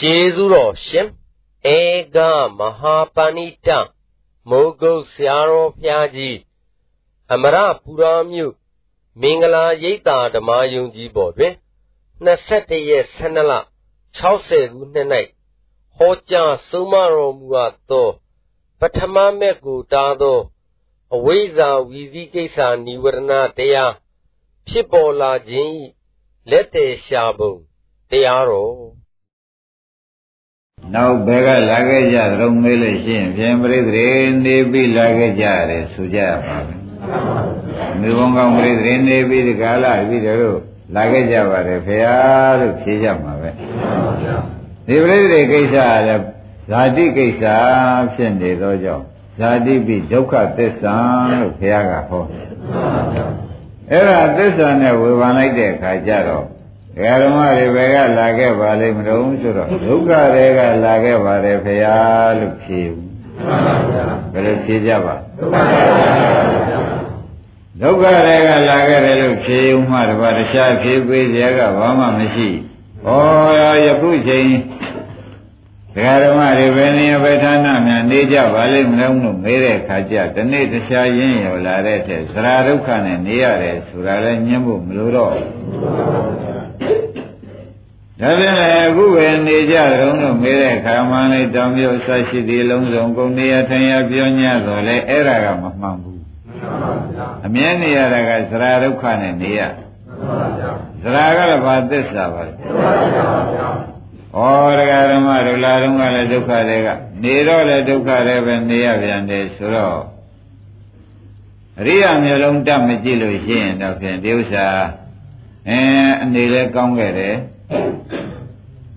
ကျေးဇူးတော်ရှင်ဧကမဟာပဏိတမိုးကုတ်ဆရာတော်ဘုရားကြီးအမရပူရာမြို့မင်္ဂလာရိပ်သာဓမ္မယုံကြီးပေါ်တွင်21ရက်12လ60ခုနှစ်၌ဟောကြားဆုံးမတော်မူအပ်သောပထမမဲ့ကိုတားသောအဝိဇ္ဇာဝီဇိကိစ္စនិဝရဏတရားဖြစ်ပေါ်လာခြင်း၏လက်တည်ရှာပုံတရားတော် နောက်ဘယ်ကလာခဲ့ကြသလုံးမေးလို့ရှိရင်ဖြင့်ပြိတ္တိနေပြီးလာခဲ့ကြတယ်ဆိုကြပါမယ်မိဘကောင်းပြိတ္တိနေပြီးဒီကာလပြီးတော့လာခဲ့ကြပါတယ်ဖေဟာလို့ဖြေကြမှာပဲဒီပြိတ္တိကိစ္စလည်းဇာတိကိစ္စဖြစ်နေသောကြောင့်ဇာတိပိဒုက္ခသစ္စာလို့ဘုရားကဟောအဲ့ဒါသစ္စာနဲ့ဝေဖန်လိုက်တဲ့အခါကျတော့ ဒကာဓမ္မတွေဘယ်ကလာခဲ့ပါလိမ့်မလို့ဆိုတော့ဒုက္ခတွေကလာခဲ့ပါတယ်ဖရာလို့ဖြေဘူးဘယ်လိုဖြေကြပါဒုက္ခတွေကလာခဲ့တယ်လို့ဖြေဦးမှတပါးတခြားဖြေပေးကြကဘာမှမရှိဩယခုချိန်ဒကာဓမ္မတွေဘယ်နေရာဘယ်ဌာနများနေကြပါလိမ့်မလို့လို့မေးတဲ့အခါကျတနေ့တခြားရင်းရောလာတဲ့တဲ့သရာဒုက္ခနဲ့နေရတယ်ဆိုတာလည်းညှင်းဖို့မလိုတော့ ဒါဖြင့်လည်းအခုပဲနေကြတုံးလို့မေးတဲ့ခါမှလည်းတောင်ပြုတ်ဆက်ရှိသည်လုံးစုံကုန်နေရထိုင်ရပြောညတော့လေအဲ့ဒါကမမှန်ဘူးအမြဲနေရတာကသရာဒုက္ခနဲ့နေရသရာကလည်းဘာသစ္စာပါလဲဩတရားဓမ္မဒုလာတုံးကလည်းဒုက္ခတွေကနေတော့လည်းဒုက္ခတွေပဲနေရပြန်တယ်ဆိုတော့အရိယာမျိုးလုံးတတ်မကြည့်လို့ရှိရင်တော့ဖြင့်ဒီဥစ္စာအဲအနေလဲကောင်းခဲ့တယ်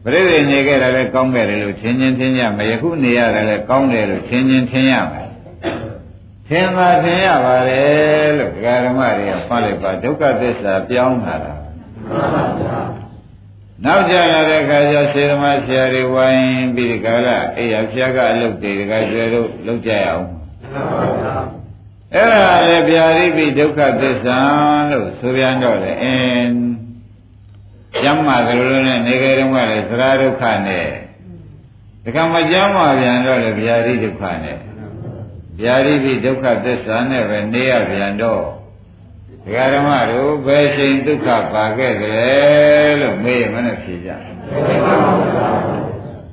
ပြိဿနေခဲ့တာလည်းကောင်းခဲ့တယ်လို့ထင်ချင်းထင်ရမယ်ယခုနေရတယ်လည်းကောင်းတယ်လို့ထင်ချင်းထင်ရမယ်ထင်ပါထင်ရပါတယ်လို့ဒကာဓမ္မတွေကဖတ်လိုက်ပါဒုက္ခသစ္စာပြောင်းလာတာနောက်ကြလာတဲ့အခါကျစေဓမ္မဆရာတွေဝိုင်းပြီးဒီကလာအေးရဖျားကအလုပ်တွေဒကာကျွဲတို့လုပ်ကြရအောင်အဲ့ဒါလည်းဗျာရိပိဒုက္ခသစ္စာလို့ဆိုပြန်တော့လေအင်း ကျမ်းမာသလိုလိုနဲ့နေကြတုန်းကလည်းသရဒုက္ခနဲ့ဒီကံမကျမ်းမာပြန်တော့လေဗျာတိဒုက္ခနဲ့ဗျာတိပိဒုက္ခသစ္စာနဲ့ပဲနေရပြန်တော့ဒကာဓမ္မတို့ဘယ်ချိန်ဒုက္ခပါခဲ့တယ်လို့မေးမနဲ့ဖြေကြ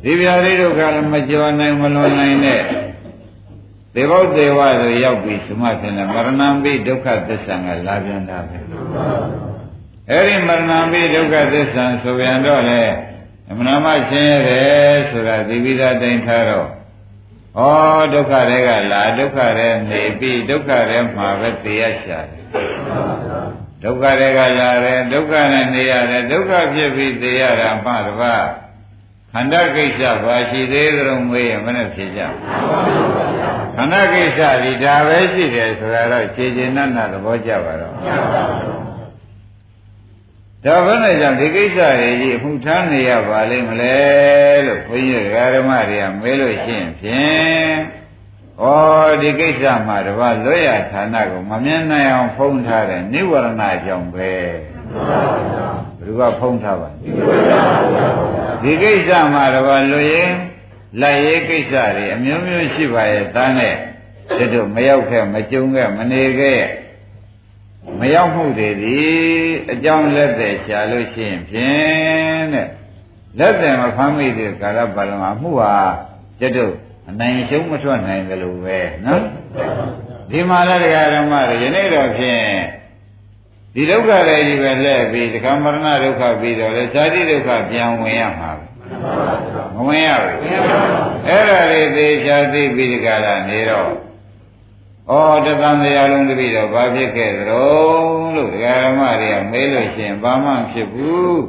ဒီဗျာတိဒုက္ခလည်းမကြောနိုင်မလွန်နိုင်တဲ့သေဘုတ်သေဝဆိုရောက်ပြီသမထင်တယ်မရဏံပိဒုက္ခသစ္စာကလာပြန်တာပဲ အဲ့ဒီမရဏမိဒုက္ခသစ္စာဆိုပြန်တော့လေအမနာမရှင်းရတယ်ဆိုတာဒီပိသာတိုင်ထားတော့ဩဒုက္ခတွေကလာဒုက္ခတွေနေပြီးဒုက္ခတွေမှာပဲသိရရှာတယ်ဒုက္ခတွေကလာတယ်ဒုက္ခနဲ့နေရတယ်ဒုက္ခဖြစ်ပြီးသိရတာမှတပါးခန္ဓာကိစ္စဘာရှိသေးသလဲမေးရင်မနဲ့ဖြေကြခန္ဓာကိစ္စဒီဒါပဲရှိတယ်ဆိုတာတော့ခြေခြေနတ်နတ်သဘောကျပါတော့ ဒါဘယ်နဲ့ကြောင့်ဒီကိစ္စတွေကြီးအမှုထမ်းနေရပါလိမ့်မလဲလို့ဘုန်းကြီးဓမ္မတွေကမေးလို့ရှိရင်ဖြင့်ဩဒီကိစ္စမှာတပါးလွတ်ရဌာနကိုမမြင်နိုင်အောင်ဖုံးထားတဲ့နိဝရဏကြောင့်ပဲဘယ်သူကဖုံးထားပါဒီကိစ္စမှာတပါးလွတ်ရင်လက်ရေးကိစ္စတွေအမျိုးမျိုးရှိပါရဲ့တန်းနဲ့တို့မရောက်ခဲ့မကြုံခဲ့မနေခဲ့ မရောက်မှုတွေဒီအကြောင်းလက်သက်ရှာလို့ရှိရင်ဖြင့်တဲ့လက်သက်မဖမ်းမိတဲ့ကာလပတ်လုံးအမှုဟာကျွတ်တို့အနိုင်ရှုံးမထွက်နိုင်ကြလို့ပဲနော်ဒီမှာလည်းတရားဓမ္မတွေယနေ့တော့ဖြင့်ဒီဒုက္ခတွေကြီးပဲလှည့်ပြီးဒကမရဏဒုက္ခပြီးတော့လေဇာတိဒုက္ခပြန်ဝင်ရမှာပဲမဝင်ရဘူးအဲ့ဒါလေးသေချာသိပြီးဒီကလာနေတော့ ဩတသံတရားလုံးတပိတော့ဘာဖြစ်ခဲ့သလဲလို့ဒကာရမတွေကမေးလို့ရှိရင်ဘာမှဖြစ်ဘူး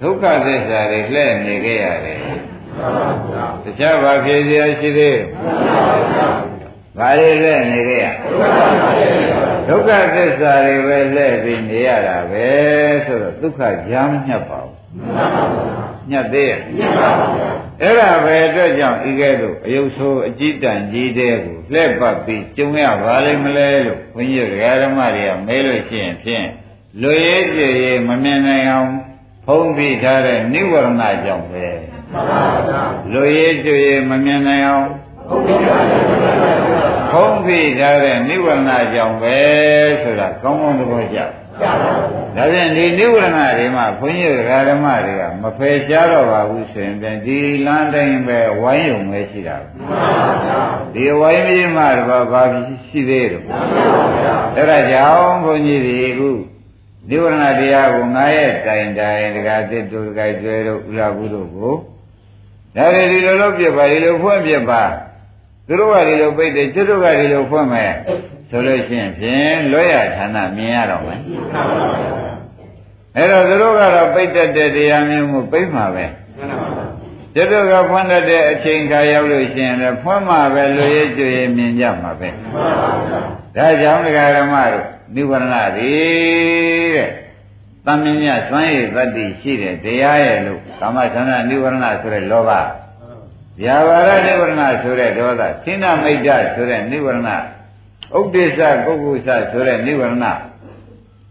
ဒုက္ခသစ္စာတွေလှည့်နေခဲ့ရတယ်တခြားဘာဖြစ်เสียရှိသေးဘာတွေလှည့်နေခဲ့ရဒုက္ခသစ္စာတွေပဲလှည့်ပြီးနေရတာပဲဆိုတော့ဒုက္ခကြားမညှပ်ပါဘူး ညှပ်သေးရဲ့အဲ့ဒါပဲအတွက်ကြောင့်ဤကဲ့သို့အယုတ်ဆိုးအကြည့်တန်ကြီးတဲ့ကိုလှည့်ပတ်ပြီးကျုံရပါလိမ့်မလဲလို့ဘုန်းကြီးဓမ္မတွေကမဲလို့ရှိရင်ဖြင့်လူရေးကြည်ရေးမမြင်နိုင်အောင်ဖုံးပြီးထားတဲ့နိဝရဏကြောင့်ပဲလူရည်တွေ့ရမမြင်နိုင်အောင်ဖုံးပြီးထားတဲ့နိဝရဏကြောင့်ပဲဆိုတာကောင်းကောင်းသဘောကျ ဒါဖြင့်ဒီနိဝရဏတွေမှာဘုန်းကြီးဓမ္မတွေကမဖယ်ရှားတော့ပါဘူးဆိုရင်ဒီလမ်းတိုင်းပဲဝိုင်းယုံပဲရှိတာဒီဝိုင်းပြီးမှတော့ဘာရှိသေးတယ်အဲ့ဒါကြောင့်ဘုန်းကြီးတွေအခုနိဝရဏတရားကိုငါရဲ့တိုင်တိုင်တကားတစ်တို့တကားကျွဲတို့ဥလာဘူးတို့ကိုဒါတွေဒီလိုလိုပြပါဒီလိုဖွင့်ပြပါသူတို့ကဒီလိုပိတ်တယ်ကျွတ်တို့ကဒီလိုဖွင့်မယ် ဆိုလို့ရှိရင်ဖြင့်လွတ်ရဌာနမြင်ရတော့မယ်အဲ့တော့သူတို့ကတော့ပိတ်တတ်တဲ့တရားမျိုးကိုပိတ်မှာပဲကျွတ်တို့ကဖွင့်တတ်တဲ့အချိန်ခါရောက်လို့ရှိရင်လည်းဖွင့်မှာပဲလွတ်ရကျွရမြင်ကြမှာပဲဒါကြောင့်ဒကာဓမ္မတို့နိဗ္ဗာန်တွေတဲ့တမင်းမြစွမ်းရည်တတ္တိရှိတဲ့တရားရဲ့လို့ကာမသန္တာနိဗ္ဗာန်ဆိုတဲ့လောဘဗျာပါဒနိဗ္ဗာန်ဆိုတဲ့ဒေါသသင်္နမိတ်တဆိုတဲ့နိဗ္ဗာန် ဥဒိစ္စကုက္ကုစဆိုတဲ့နိဗ္ဗာန်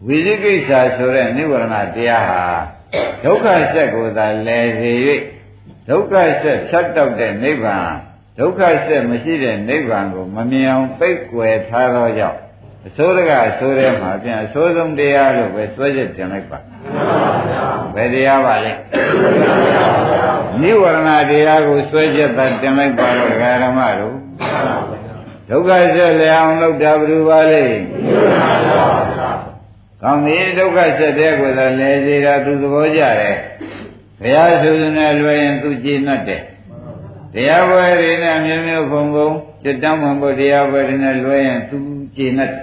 ဝိသိကိစ္စဆိုတဲ့နိဗ္ဗာန်တရားဟာဒုက္ခဆက်ကိုသာလဲစေ၍ဒုက္ခဆက်ဖြတ်တောက်တဲ့နိဗ္ဗာန်ဒုက္ခဆက်မရှိတဲ့နိဗ္ဗာန်ကိုမမြင်အောင်ပိတ်ကွယ်ထားသောကြောင့်အစိုးရကအစိုးရမှာပြန်အစိုးဆုံးတရားလို့ပဲစွဲချက်တင်လိုက်ပါဘယ်တရားပါလဲနိဝရဏတရားကိုစွဲချက်သာတင်လိုက်ပါတော့ဓမ္မတို့ ဒုက္ခဆက်လျအောင်လုပ်တာဘယ်လိုပါလဲကောင်းပြီဒုက္ခဆက်တဲ့ကိုယ်သာလဲစေတာသူသဘောကျတယ်ဘုရားဆိုရင်လည်းလွယ်ရင်သူကြည်နှတ်တယ်တရားပွဲတွေနဲ့မျိုးမျိုးဖုံဖုံจิตတမ်းမှန်ဖို့တရားပွဲတွေနဲ့လွယ်ရင်သူကြည်နှတ်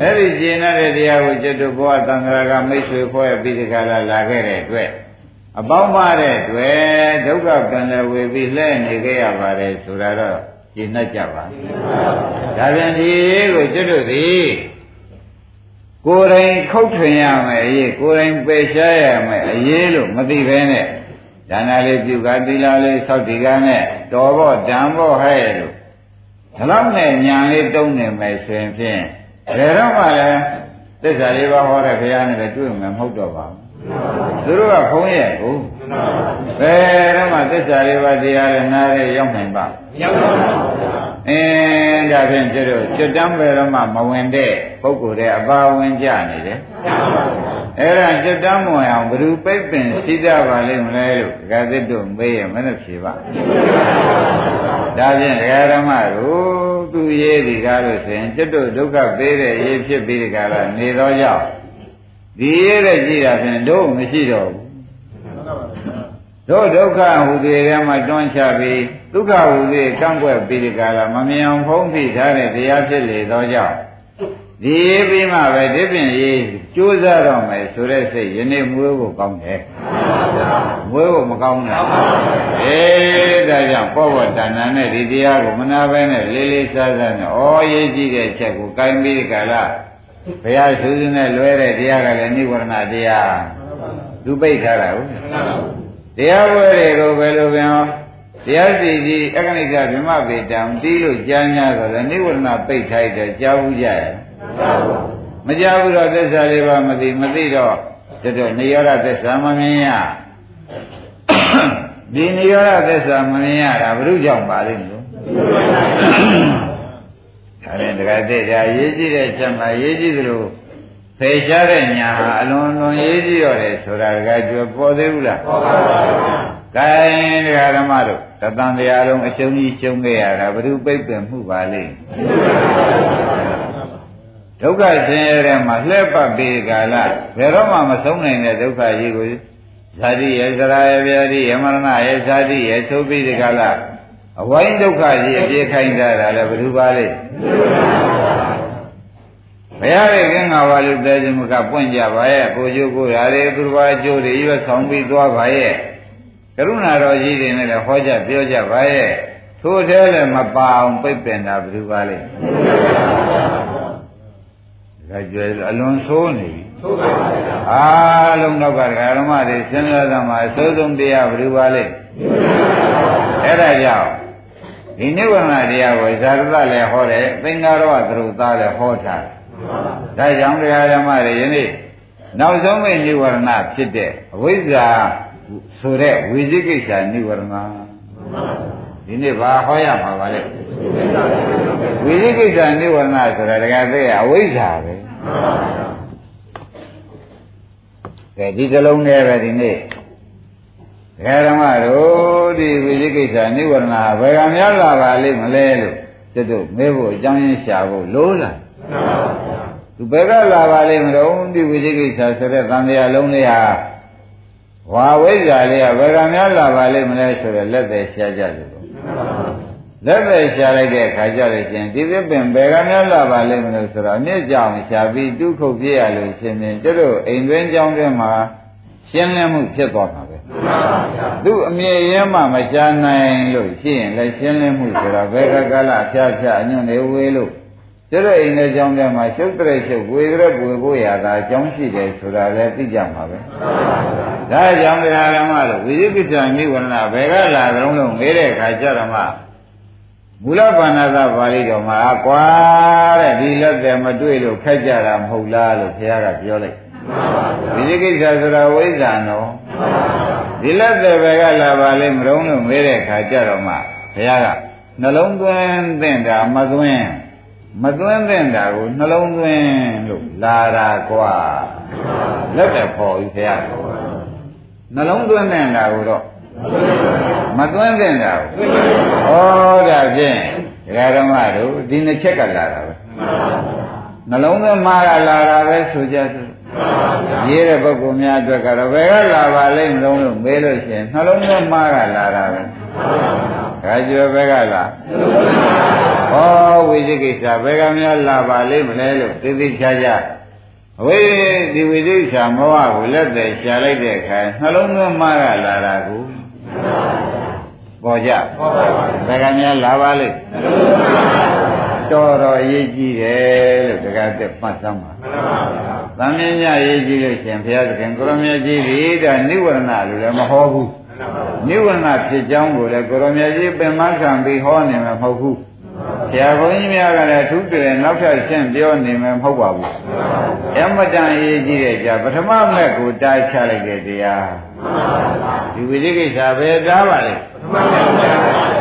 အဲ့ဒီကျင်တဲ့တရားကိုจิตတို့ဘဝသံဃာကမိတ်ဆွေဖွဲ့ပြီးဒီကလာလာခဲ့တဲ့အတွက်အပေါင်းမတဲ့တွေ့ဒုက္ခကံလည်းဝေပြီးလှဲ့နေခဲ့ရပါတယ်ဆိုတာတော့ ကျင်တတ်ကြပါဒါပြန်ဒီကိုจิตတို့သည်ကိုယ်တိုင်ခုတ်ထွင်ရမယ်အရေးကိုယ်တိုင်ပယ်ရှားရမယ်အရေးလို့မသိဘဲနဲ့ဒါနလေးပြုကသီလလေးသောက်တည်ကနဲ့တော်ဖို့တန်ဖို့ဟဲ့လို့ဒါတော့နဲ့ညာလေးတုံးနေမယ်ဆိုရင်ဖြင့်ဘယ်တော့မှလည်းသစ္စာလေးပါးဟောတဲ့ဘုရားနဲ့လည်းတွေ့မှာမဟုတ်တော့ပါဘူး သူတို့ကဖုံးရဲ့ကိုဘယ်တော့မှသစ္စာလေးပါးတရားနဲ့နားရဲရောက်နိုင်ပါမရောက်ပါဘူးအင်းဒါဖြင့်ကျတော့ကျွတ်တမ်းပဲတော့မှမဝင်တဲ့ပုဂ္ဂိုလ်တဲ့အပါဝင်ကြနေတယ်အဲ့ဒါကျွတ်တမ်းမဝင်အောင်ဘယ်သူပိတ်ပင်ရှိကြပါလိမ့်မလဲလို့ဒကာသစ်တို့မေးရမနဲ့ဖြေပါဒါဖြင့်ဒကာဓမ္မတို့သူရေးဒီကားလို့ဆိုရင်ကျွတ်တို့ဒုက္ခပေးတဲ့ရေးဖြစ်ပြီးဒီကားလားနေတော့ကြောင့် ဒီရေးတဲ့ကြည့်တာဖြင့်တို့မရှိတော့ဘူးတို့ဒုက္ခဟူသေးတယ်မှာတွန်းချပြီးဒုက္ခဟူသေးကန့်ကွက်ပြီးဒီကလာမမြင်အောင်ဖုံးပြီးထားတဲ့တရားဖြစ်လေသောကြောင့်ဒီပြီးမှပဲဒီပြင်ရေးကြိုးစားတော့မယ်ဆိုတဲ့စိတ်ယနေ့မွေးဖို့ကောင်းတယ်မွေးဖို့မကောင်းဘူးအေးဒါကြောင့်ပောဝတ္တဏနဲ့ဒီတရားကိုမနာပဲနဲ့လေးလေးစားစားနဲ့ဩရေးကြည့်တဲ့ချက်ကိုကိုင်းပြီးဒီကလာ ဘုရားဆုစုနဲ့လွဲတဲ့တရားကလည်းနိဝရဏတရားသူပိတ်ထားတာဟုတ်တရားပွဲတွေကိုဘယ်လိုပြန်တရားစီကြီးအက္ခဏိကဗြဟ္မပေတံတီးလို့ကြား냐ဆိုတော့နိဝရဏပိတ်ထိုက်တယ်ကြားဘူးကြရဲ့မကြားဘူးတော့သစ္စာလေးပါမသိမသိတော့တော်တော်နေရောဓသစ္စာမမြင်ရဒီနေရောဓသစ္စာမမြင်ရတာဘုရုကြောင့်ပါလိမ့်မလို့ ဒါနဲ့တခါတည်းဒါရေးကြည့်တဲ့ချက်မှာရေးကြည့်သလိုဖေရှားတဲ့ညာဟာအလွန်လွန်ရေးကြည့်ရတယ်ဆိုတာကကြွပေါ်သေးဘူးလားပေါ်ပါပါဘုရား။ကဲတရားဓမ္မတို့တသံတရားလုံးအရှုံးကြီးရှုံးခဲ့ရတာဘုရုပိတ်ပင်မှုပါလေ။ဒုက္ခဆင်းရဲတဲ့မှာလှည့်ပတ်ပြီးကာလဘယ်တော့မှမဆုံးနိုင်တဲ့ဒုက္ခကြီးကိုဇာတိရဲ့ဇရာရဲ့ဗျာတိယမရဏရဲ့ဇာတိရဲ့သိုးပြီးဒီကာလ အဝိုင်းဒုက္ခကြီးအပြေခိုင်းတာလည်းဘယ်သူပါလဲဘုရားရဲ့ကင်းငါပါလို့တဲခြင်းမကပွင့်ကြပါရဲ့ကိုကျိုးကိုရာတွေသူတော်ဘာကျိုးတွေရွတ်ဆောင်ပြီးသွားပါရဲ့ကရုဏာတော်ကြီးတွေနဲ့လည်းဟောကြပြောကြပါရဲ့ထို့ထဲလည်းမပါအောင်ပိတ်ပင်တာဘယ်သူပါလဲဒါကြွယ်အလွန်ဆိုးနေပြီဆိုးပါပါဗျာအားလုံးတော့ကဓမ္မတွေစဉ်းစားသမှာအစိုးဆုံးတရားဘယ်သူပါလဲအဲ့ဒါကြောင့် ဒီနိဗ္ဗာန်တရားကိုဇာရသလည်းဟောတယ်သင်္ကာရဝသရုသားလည်းဟောထားတယ်ဒါကြောင့်တရားဓမ္မတွေယနေ့နောက်ဆုံးမဲ့နိဗ္ဗာန်ဖြစ်တဲ့အဝိဇ္ဇာဆိုတဲ့ဝိသိကိစ္စနိဗ္ဗာန်ဒီနေ့ဘာဟောရမှာပါလဲဝိသိကိစ္စနိဗ္ဗာန်ဆိုတာတကယ်သိရအဝိဇ္ဇာပဲကဲဒီစလုံးနဲ့ပဲဒီနေ့ ဒကာဓမ္မတို့ဒီဝိသိကိစ္စនិဝရဏဘယ်ကများလာပါလိမ့်မလဲလို့ကျွတ်တို့မေးဖို့အကြောင်းရင်းရှာဖို့လိုလားသူဘယ်ကလာပါလိမ့်မလို့ဒီဝိသိကိစ္စဆိုတဲ့သံဃာလုံးလေးဟာဝါဝိဇ္ဇာလေးကဘယ်ကများလာပါလိမ့်မလဲဆိုတော့လက်သက်ရှားကြတယ်လို့လက်သက်ရှားလိုက်တဲ့အခါကျလို့ရှင်ဒီသစ်ပင်ဘယ်ကများလာပါလိမ့်မလို့ဆိုတော့အမြင့်ကြောင်ရှားပြီးတုခုတ်ပြရလို့ရှင်ဖြင့်တို့အိမ်တွင်းကြောင်းတွင်မှာရှင်းလင်းမှုဖြစ်သွားမှာပဲ သူအမြင်ရဲမှမရှားနိုင်လို့ရှိရင်လည်းရှင်းလင်းမှုဆိုတော့ဘယ်ကကလာဖြားဖြားအညွန့်နေဝေးလို့ကျတဲ့အိမ်တဲ့ကြောင်းထဲမှာရှုပ်တဲ့ရှုပ်ဝေတဲ့ပွေဖို့ရတာအကြောင်းရှိတယ်ဆိုတာလည်းသိကြမှာပဲဒါကြောင့်တရားဓမ္မလို့ဝိသိကိစ္စနိဝရဏဘယ်ကလာကြုံလို့မေးတဲ့အခါကျတော့မှမူလဘာနာသပါဠိတော်မှာကွာတဲ့ဒီလက်တယ်မတွေ့လို့ခက်ကြတာမဟုတ်လားလို့ဘုရားကပြောလိုက်ဝိသိကိစ္စဆိုတာဝိဇ္ဇာနော် ဒီလက်တယ်ပဲကလာပါလိမ့်မလုံးလို့မေးတဲ့အခါကျတော့မှဘုရားကနှလုံးသွင်းသင့်တာမသွင်းမသွင်းသင့်တာကိုနှလုံးသွင်းလို့လာတာကွာလက်တယ်ပေါ်ပြီဘုရားနှလုံးသွင်းသင့်တာကိုတော့မသွင်းသင့်တာကိုဩဒါဖြင့်ဒကာဓမ္မတို့ဒီနှစ်ချက်ကလာတာပဲနှလုံးသွင်းမှာကလာတာပဲဆိုကြစို့ ရေးတဲ့ပုဂ္ဂိုလ်များအတွက်ကတော့ဘယ်ကလာပါလိမ့်မလို့လို့မေးလို့ရှိရင်နှလုံးသွင်းမှာကလာတာပဲဒါကျော်ဘယ်ကလာဩဝိသိကိစ္စဘယ်ကများလာပါလိမ့်မလဲလို့သိသိချာချာအဝိဒီဝိသိကိစ္စမောဟကိုလက်သက်ရှာလိုက်တဲ့အခါနှလုံးသွင်းမှာကလာတာကိုပေါ်ကြဘယ်ကများလာပါလိမ့်တော်တော်အရေးကြီးတယ်လို့တက္ကသမှတ်သမ်းပါ သံမြင်ညရေးကြည့်လို့ရှင်ဘုရားသခင်ကိုရမကြီးဒီဒါနိဝရဏလို့လည်းမဟောဘူးနိဝရဏဖြစ်ကြောင်းကိုလည်းကိုရမကြီးပင်မခံပြီးဟောနေမှာမဟုတ်ဘူးဆရာဘုန်းကြီးများကလည်းသူတည်းနောက်ထပ်ရှင်းပြောနေမှာမဟုတ်ပါဘူးအမတန်ရေးကြည့်တဲ့ကြာပထမမဲ့ကိုတားချလိုက်တဲ့တရား ဒီဝိသိကိစ္စပဲတားပါလေ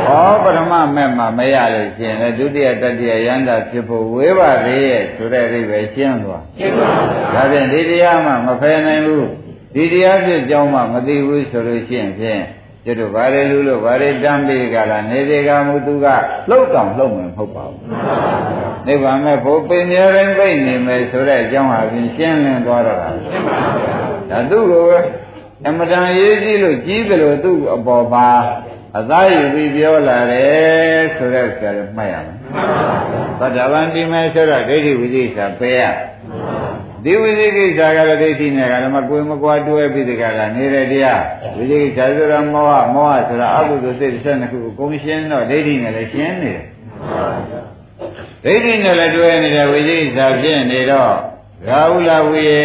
ဟောပထမမဲ့မှာမရလို့ရှင်လေဒုတိယတတိယယန္တာဖြစ်ဖို့ဝေးပါသေးရဲ့ဆိုတဲ့အိဗယ်ရှင်းသွားရှင်းပါဒါဖြင့်ဒီတရားမှမဖယ်နိုင်ဘူးဒီတရားဖြစ်ကြောင်းမှမသိဘူးဆိုလို့ရှိရင်ဖြင့်ကျွတ်တို့ဗါရလူလို့ဗါရတမ်းပြီးကြလားနေစေကမူသူကလှုပ်တောင်လှုပ်မယ်မဟုတ်ပါဘူးနိဗ္ဗာန်မဲ့ဘုပင်ရရင်ပြိနေမယ်ဆိုတဲ့အကြောင်းဟာဖြင့်ရှင်းလင်းသွားတော့တာရှင်းပါဗျာဒါသူ့ကို အမတန်ရေးကြည့်လို့ကြီးတယ်လို့သူ့အပေါ်မှာအသားယူပြီးပြောလာတယ်ဆိုတဲ့ဥစ္စာကိုမှတ်ရမယ်သတ္တဗန္တိမဲဆိုတော့ဒိဋ္ဌိဝိသိကိစ္စပယ်ရဒီဝိသိကိစ္စကတော့ဒိဋ္ဌိနဲ့ကလည်းမကွေမကွာတွဲပြီးတကလားနေတဲ့တရားဝိသိကိစ္စဆိုတော့မောဟမောဟဆိုတာအကုသိုလ်စိတ်တစ်ဆက်နှစ်ခုကိုကုံရှင်းတော့ဒိဋ္ဌိနဲ့လည်းရှင်းနေတယ်ဒိဋ္ဌိနဲ့လည်းတွဲနေတဲ့ဝိသိကိစ္စဖြစ်နေတော့ရာဟုလဝိယေ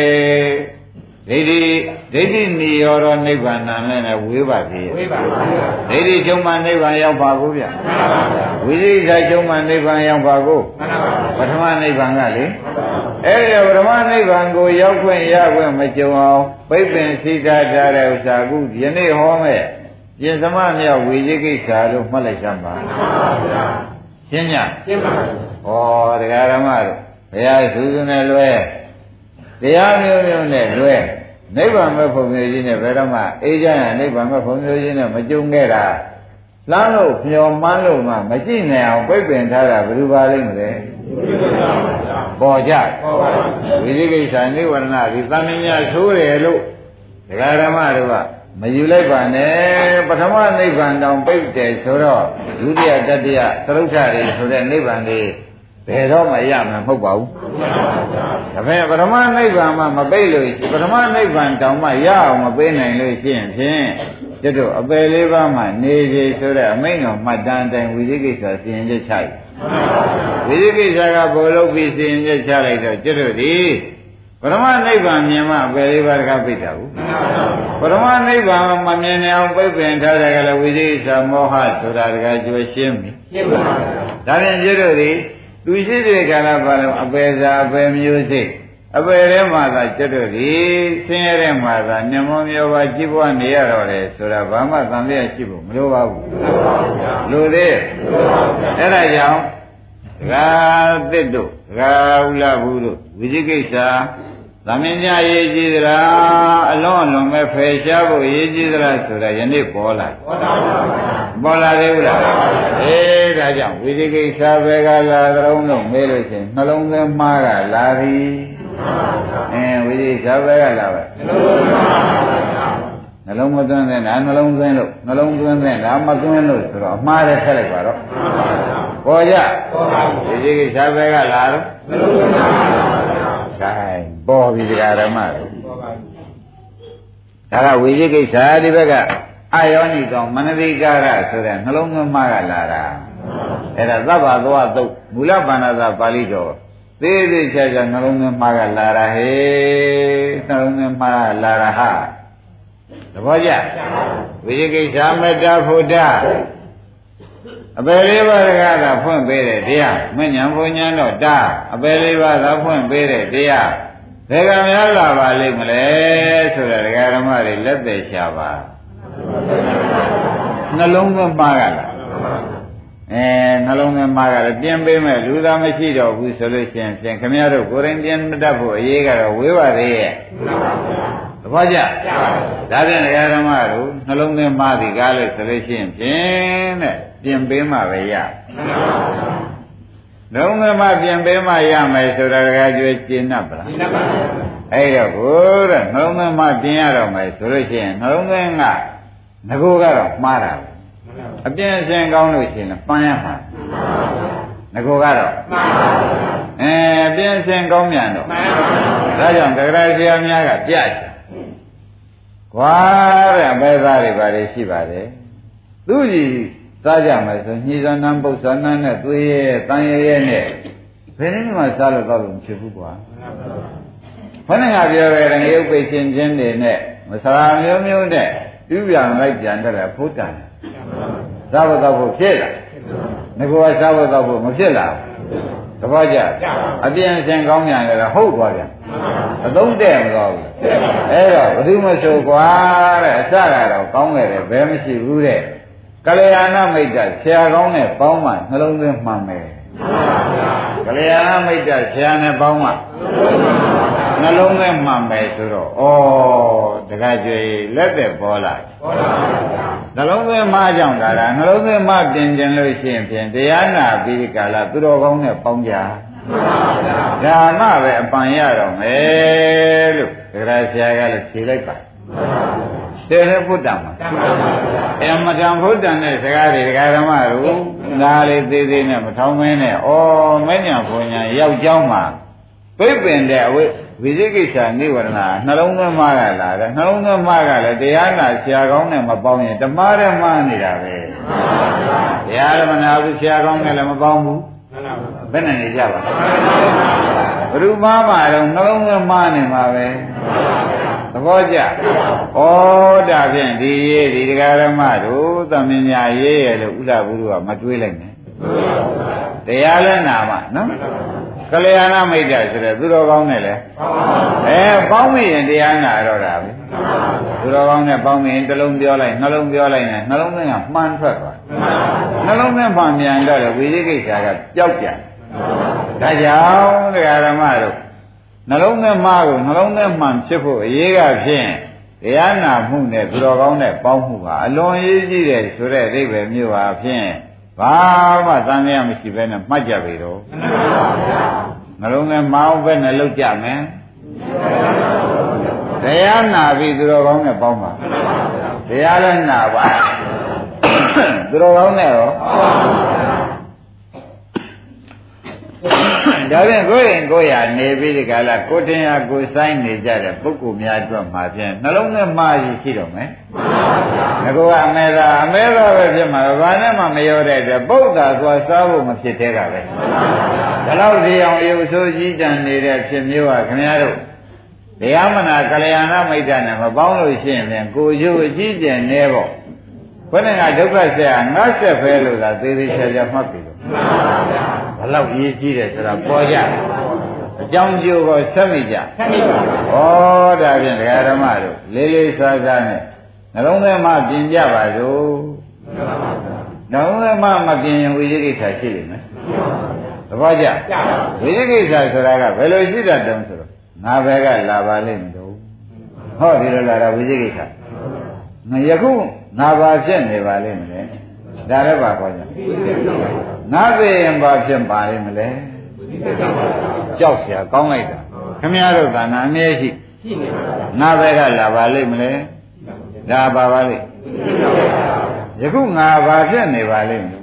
ဒိဋ္ဌိဒိဋ္ဌိနိရောဓနိဗ္ဗာန်နဲ့ဝေးပါသေးရဲ့ဝေးပါပါဒိဋ္ဌိချုပ်မှနိဗ္ဗာန်ရောက်ပါကိုဗျမှန်ပါပါဝိသိကိစ္စချုပ်မှနိဗ္ဗာန်ရောက်ပါကိုမှန်ပါပါပထမနိဗ္ဗာန်ကလေအဲ့ဒီပထမနိဗ္ဗာန်ကိုရောက်ခွင့်ရခွင့်မကြုံအောင်ပိတ်ပင်စိတ်ထားထားတဲ့ဥစ္စာကုယနေ့ဟောမဲ့ပြင်သမမြောက်ဝိသိကိစ္စလို့မှတ်လိုက်စမ်းပါမှန်ပါဗျာရှင်းညရှင်းပါဩတရားဓမ္မတို့ဘုရားသုစုနဲ့လွဲ တရားမျိုးမျိုးနဲ့လွဲနိဗ္ဗာန်မဲ့ဖုံမျိုးကြီးနဲ့ဘယ်တော့မှအေးချမ်းရနိဗ္ဗာန်မဲ့ဖုံမျိုးကြီးနဲ့မကြုံခဲ့တာလမ်းလို့မျောမှန်းလို့မှမကြည့်နိုင်အောင်ပြိပင်ထားတာဘယ်လိုပါလိမ့်မလဲပေါ်ကြဝိသိကိစ္စနိဝရဏဒီသမင်းများဆိုးတယ်လို့ဒကာဓမ္မတို့ကမယူလိုက်ပါနဲ့ပထမနိဗ္ဗာန်တောင်ပြိတ်တယ်ဆိုတော့ဒုတိယတတိယသရုပ်ထတွေဆိုတဲ့နိဗ္ဗာန်တွေ ဘယ်တော့မှရမှာမဟုတ်ပါဘူး။ဒါပေမဲ့ပထမနိဗ္ဗာန်မှမပိတ်လို့ရှိပထမနိဗ္ဗာန်တောင်မှရအောင်မပေးနိုင်လို့ရှိရင်ဖြင့်ကျွတ်တို့အပယ်လေးပါးမှနေစီဆိုတဲ့အမိန့်တော်မှတ်တမ်းတိုင်းဝိသိကိစ္စစီရင်ချက်ချလိုက်။ဝိသိကိစ္စကဘောလုံးပြီးစီရင်ချက်ချလိုက်တော့ကျွတ်တို့ဒီပရမနိဗ္ဗာန်မြင်မှအပယ်လေးပါးတကားပိတ်တာဘူးပရမနိဗ္ဗာန်မမြင်နိုင်အောင်ပိတ်ပင်ထားတယ်ကလည်းဝိသိကိစ္စမောဟဆိုတာတကားကျွေးရှင်းပြီရှင်းပါပါဒါဖြင့်ကျွတ်တို့ဒီ သူရှိတဲ့ကာလပါလုံးအပယ်စာအပယ်မျိုးစိတ်အပေထဲမှာသာကျွတ်တို့ဒီဆင်းရဲတဲ့မှာသာညမမျောပါကြည်ပွားနေရတော့တယ်ဆိုတာဘာမှသံသယရှိဖို့မလိုပါဘူးလိုသေးအဲ့ဒါကြောင့်ဒကာသစ်တို့ဒကာဥလာဘူးတို့ဝိဇိကိစ္စ သမင်ညာရေးကြည့်သလားအလုံးအလုံးပဲဖယ်ရှားဖို့ရေးကြည့်သလားဆိုတာယနေ့ပေါ်လာပေါ်လာသေးဘူးလားအေးဒါကြောင့်ဝိဇိကိစ္စပဲကလာကြုံလို့မေးလို့ချင်းနှလုံးသွင်းမှားကလာသည်အဲဝိဇိကိစ္စပဲကလာပဲနှလုံးမသွင်းတဲ့နာနှလုံးသွင်းလို့နှလုံးသွင်းတဲ့နာမသွင်းလို့ဆိုတော့အမှားတယ်ဆက်လိုက်ပါတော့ပေါ်ကြဝိဇိကိစ္စပဲကလာတော့နှလုံးသွင်းပါ ခိုင်းပေါ်ပြီဒကာဓမ္မတို့ဒါကဝိဇိကိစ္စဒီဘက်ကအာယောနိကောင်မနတိကာရဆိုတဲ့နှလုံးသွင်းမကလာတာအဲ့ဒါသဗ္ဗသောသုတ်မူလပါဏာသာပါဠိတော်သေးသေးချာချာနှလုံးသွင်းမကလာတာဟေးနှလုံးသွင်းမကလာတာဟာသဘောကျဝိဇိကိစ္စမေတ္တာဖုဒ္ဓ အပေလေးပါးကသာဖွင့်ပေးတဲ့တရားမဉ္ဇဉ်ဘုံညာတော့တာအပေလေးပါးသာဖွင့်ပေးတဲ့တရားဘယ်ကများလာပါလိမ့်မလဲဆိုတာဒကာဓမ္မတွေလက်သက်ရှာပါနှလုံးသွင်းပါကလားအဲနှလုံးသွင်းပါကလည်းပြင်ပေးမဲ့လူသားမရှိတော့ဘူးဆိုလို့ရှိရင်ပြင်ခမရတို့ကိုယ်ရင်ပြင်မတတ်ဖို့အရေးကတော့ဝေးပါသေးရဲ့ သဘောကျဒါဖြင့်ဒကာဓမ္မတို့နှလုံးသွင်းပါသည်ကားလို့ဆိုလို့ရှိရင်ဖြင့်တဲ့ပြင်ပေးမှပဲရလုံးဝမှပြင်ပေးမှရမယ်ဆိုတာတကယ်ကျွေးကျင့်납ပါလားကျင့်납ပါအဲ့တော့ကိုတဲ့နှလုံးသွင်းမှပြင်ရတော့မယ်ဆိုလို့ရှိရင်နှလုံးသွင်းကငကိုကတော့မှားတာအပြင်းအစင်ကောင်းလို့ရှိရင်ပန်းရမှာငကိုကတော့မှားပါအဲအပြင်းအစင်ကောင်းမြန်တော့မှန်ပါဒါကြောင့်တက္ကရာဆရာများကပြချင် ကွာတဲ့အပဲသားတွေပါလေရှိပါတယ်သူကြီးစားကြမယ်ဆိုညှိစနန်းပု္ပ္ပနန်းနဲ့သွေးရဲတန်ရဲရဲနဲ့ဘယ်နည်းမှစားလို့တော့လို့ဖြစ်ဘူးကွာဘုန်းကပြောခဲ့တဲ့ငရုတ်ပိတ်ရှင်ချင်းတွေနဲ့မဆရာမျိုးမျိုးနဲ့ပြုပြန်လိုက်ပြန်တဲ့ဖုတ်တန်စားဖို့တော့ဖို့ဖြစ်လာငကောစားဖို့တော့ဖို့မဖြစ်လာတ ပည့်ကြအပြင်းအစင်ကောင်းမြန်ကြတယ်ဟုတ်သွားပြန်အသုံးတဲ့မသွားဘူးအဲ့တော့ဘယ်သူမဆိုကွာတဲ့အစကတော့ကောင်းခဲ့တယ်ဘယ်မရှိဘူးတဲ့ကလျာဏမိတ်တဆရာကောင်းနဲ့ပေါင်းမှနှလုံးသွင်းမှန်မယ်ကလျာဏမိတ်တဆရာနဲ့ပေါင်းမှနှလုံးသွင်းမှန်မယ်ဆိုတော့ဩတခါကျွေလက်သက်ပေါ်လာပေါ်လာပါ နှလုံးသွင်းမှကြောင့်ဒါလားနှလုံးသွင်းမှပြင်ကျင်လို့ရှိရင်ဖြင့်တရားနာပြီးဒီကာလသူတော်ကောင်းနဲ့ပေါင်းကြဒါမှပဲအပန်ရတော့မယ်လို့ဒဂရဆရာကလည်းဖြေလိုက်ပါတယ်လေဘုဒ္ဓမှာအမတန်ဘုဒ္ဓနဲ့စကားတွေဒကာဓမ္မတို့ဒါလေးသေးသေးနဲ့မထောင်းမင်းနဲ့ဩမဉ္ဇဉ်ဘုံညာရောက်ကြောင်းမှာပြိပင်တဲ့အဝိ ဝိသိကိစ္စနိဝရဏနှလုံးသွင်းမှကလာတယ်နှလုံးသွင်းမှကလည်းတရားနာဆရာကောင်းနဲ့မပေါင်းရင်ဓမ္မရမနေတာပဲတရားဓမ္မနာဘူးဆရာကောင်းနဲ့လည်းမပေါင်းဘူးဘယ်နဲ့နေကြပါဘုရုမားမှာတော့နှလုံးသွင်းမှနေမှာပဲသဘောကျဩဒါဖြင့်ဒီရေးဒီတရားဓမ္မတို့သမင်ညာရေးရလို့ဥဒ္ဒဘုရုကမတွေးလိုက်နဲ့တရားလည်းနာမှာနော် ကလျာဏမိတ်တဆိုတဲ့သူတော်ကောင်းနဲ့လေအဲပေါင်းမိရင်တရားနာတော့တာပဲသူတော်ကောင်းနဲ့ပေါင်းမိရင်တစ်လုံးပြောလိုက်နှလုံးပြောလိုက်နဲ့နှလုံးသွင်းကမှန်ထွက်သွားနှလုံးသွင်းမှန်ပြန်တော့လေဝိသိကိစ္စကပျောက်ပြန်ဒါကြောင့်တရားဓမ္မတို့နှလုံးသွင်းမှားကိုနှလုံးသွင်းမှန်ဖြစ်ဖို့အရေးကဖြင့်တရားနာမှုနဲ့သူတော်ကောင်းနဲ့ပေါင်းမှုဟာအလွန်ရေးကြည့်တယ်ဆိုတဲ့အိဗယ်မျိုးပါဖြင့် ဘာမှသံဃာမရှိဘဲနဲ့မှတ်ကြပြီတော့မှန်ပါဗျာနှလုံးထဲမအောင်ပဲနဲ့လောက်ကြမယ်တရားနာပြီသူတော်ကောင်းနဲ့ပေါင်းပါတရားလည်းနာပါသူတော်ကောင်းနဲ့ရောဒါဖြင့်ကိုယ်ရင်ကိုယ်ရနေပြီးဒီကလာကိုတင်ရကိုဆိုင်နေကြတဲ့ပုဂ္ဂိုလ်များအတွက်မှာဖြင့်နှလုံးထဲမှားရရှိတော့မယ် ငါကအမေသာအမေသာပဲဖြစ်မှာဘာနဲ့မှမရောတဲ့အတွက်ပုဒ်သာသွားစားဖို့မဖြစ်သေးတာပဲဒါတော့ဒီအောင်ရုပ်ဆိုးကြီးတန်နေတဲ့ဖြစ်မျိုးကခင်ဗျားတို့တရားမနာကလျာဏမိတ်တနဲ့မပေါင်းလို့ရှိရင်လည်းကိုရုပ်အကြီးကျယ်နေပေါ့ဘယ်နဲ့ကဒုက္ခဆက်ဟာငါဆက်ဖဲလို့သာသေးသေးချာချာမှတ်ပြီလို့ဘလောက်ရေးကြည့်တယ်ဆိုတာပေါ်ကြဒအကြောင်းကျိုးကိုဆက်မိကြဆက်မိပါဩဒါဖြင့်ဒကာဓမ္မတို့လေးလေးစားစားနဲ့ နှလုံးသားမှပြင်ကြပါစို့နှလုံးသားမှမပြင်ရင်ဝိသေကိစ္စရှိလိမ့်မယ်သဘောကျဝိသေကိစ္စဆိုတာကဘယ်လိုရှိတတ်တုံးဆိုတော့ငါဘက်ကလာပါလိမ့်မလို့ဟောဒီလိုလာတာဝိသေကိစ္စငါယခုငါဘာဖြစ်နေပါလိမ့်မလဲဒါလည်းပါခေါ်ကြငါသိရင်ဘာဖြစ်ပါလိမ့်မလဲကြောက်เสียကောင်းလိုက်တာခမည်းတော်ကနာအမြဲရှိငါဘက်ကလာပါလိမ့်မလဲ ဒါပါပါလိမ့်ယခုငါဘာဖြစ်နေပါလိမ့်မလဲ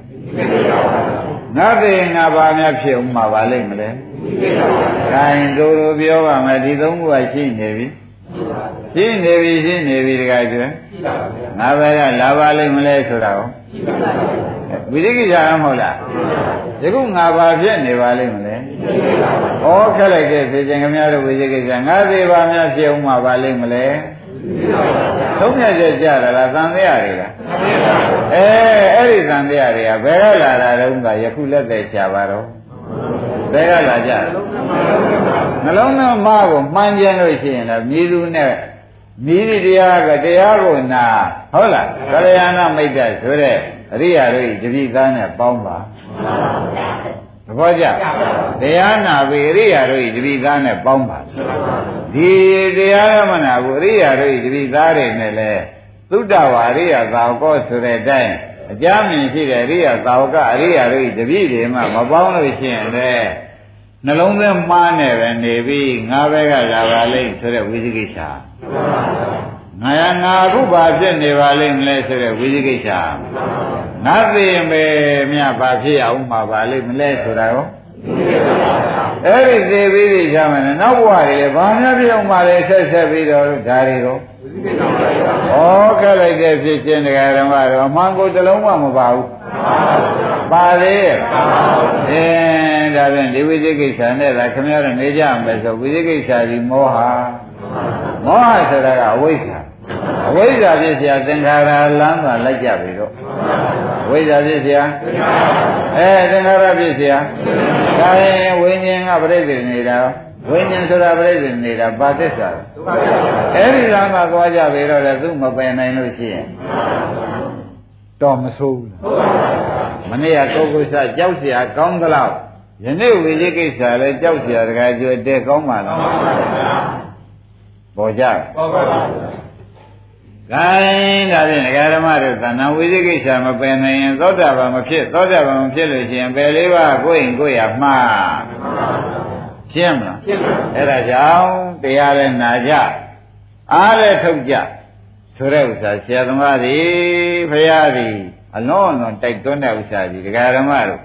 ငါသိရင်ငါဘာများဖြစ်ဥမှာပါလိမ့်မလဲခိုင်တို့လိုပြောပါမယ်ဒီသုံးခုကရှိနေပြီရှိနေပြီရှိနေပြီတခါကျွန်းငါဘက်ကလာပါလိမ့်မလဲဆိုတာကိုဝိသိကိစ္စမဟုတ်လားယခုငါဘာဖြစ်နေပါလိမ့်မလဲဩခက်လိုက်တဲ့ဖြစ်ခြင်းခင်ဗျားတို့ဝိသိကိစ္စငါသေးပါများဖြစ်အောင်မှာပါလိမ့်မလဲ သုံးမြတ်ချက်ကြတာလားသံဃာတွေလားအဲအဲ့ဒီသံဃာတွေကဘယ်ကလာတာတုန်းကယခုလက်သက်ချပါတော့ဘယ်ကလာကြနှလုံးသားမကိုမှန်ကြလို့ရှိရင်လည်းမြည်သူနဲ့မြည်တရားကတရားကိုနာဟုတ်လားကလျာဏမိတ်တဆိုတဲ့အရိယာတို့တပိသားနဲ့ပေါင်းပါ သဘောကျတရားနာပြီအရိယာတို့တပိသားနဲ့ပေါင်းပါဒီတရားမနာဘူးအရိယာတို့တပိသားတွေနဲ့လဲသုဒ္ဓဝါရိယသာဝကောဆိုတဲ့အတိုင်းအကြမ်းမြင်ရှိတဲ့အရိယာသာဝကအရိယာတို့တပိတွေမှမပေါင်းလို့ရှိရင်လေနှလုံးသွင်းမှားနေပဲနေပြီးငါဘက်ကလာပါလိမ့်ဆိုတဲ့ဝိသိကိစ္စ ငါရငါအခုဘာဖြစ်နေပါလိမ့်မလဲဆိုတဲ့ဝိသိကိစ္စငါသိရင်ပဲမြတ်ဘာဖြစ်ရအောင်မှာပါလိမ့်မလဲဆိုတာရောအဲ့ဒီသိပြီးပြီရှာမယ်နောက်ဘဝတွေလည်းဘာများဖြစ်အောင်ပါလဲဆက်ဆက်ပြီးတော့ဒါတွေတော့ဩခက်လိုက်တဲ့ဖြစ်ခြင်းတရားဓမ္မတော့အမှန်ကိုတလုံးမှမပါဘူးပါလေအဲဒါဖြင့်ဒီဝိသိကိစ္စနဲ့ဒါခင်ဗျားတို့နေကြမယ်ဆိုဝိသိကိစ္စဒီမောဟမောဟဆိုတာကအဝိဇ္ဇာ အဝိဇ္ဇာဖြစ်เสียသင်္ခါရလမ်းသွားလိုက်ကြပြီတော့ဝိဇ္ဇာဖြစ်เสียအဲသင်္ခါရဖြစ်เสียဒါရင်ဝိညာဉ်ကပြိတ္တိနေတာဝိညာဉ်ဆိုတာပြိတ္တိနေတာပါသစ္စာအဲ့ဒီလမ်းမှာသွားကြပြီတော့လည်းသူမပယ်နိုင်လို့ရှိရင်တော့မဆိုးဘူးမနေ့ကကုက္ကုဆကြောက်เสียကောင်းသလောက်ယနေ့ဝိဇိကိစ္စလည်းကြောက်เสียတကယ်ကြွတဲ့ကောင်းပါလားပေါ်ကြပေါ်ပါ ပါဂိုင်းဒါဖြင့်ဒကာဓမ္မတို့သဏ္ဍာန်ဝိသိကိစ္စမပယ်နိုင်ရင်သောတာပန်မဖြစ်သောတာပန်မဖြစ်လို့ရှိရင်ပယ်လေးပါးကိုယ်ရင်ကိုယ်ရမှားဖြစ်မလားဖြစ်ပါအဲ့ဒါကြောင့်တရားလည်းနာကြအားလည်းထုတ်ကြဆိုတဲ့ဥစ္စာဆရာသမားတွေဖရာတွေအလုံးအလွန်တိုက်တွန်းတဲ့ဥစ္စာကြီးဒကာဓမ္မတို့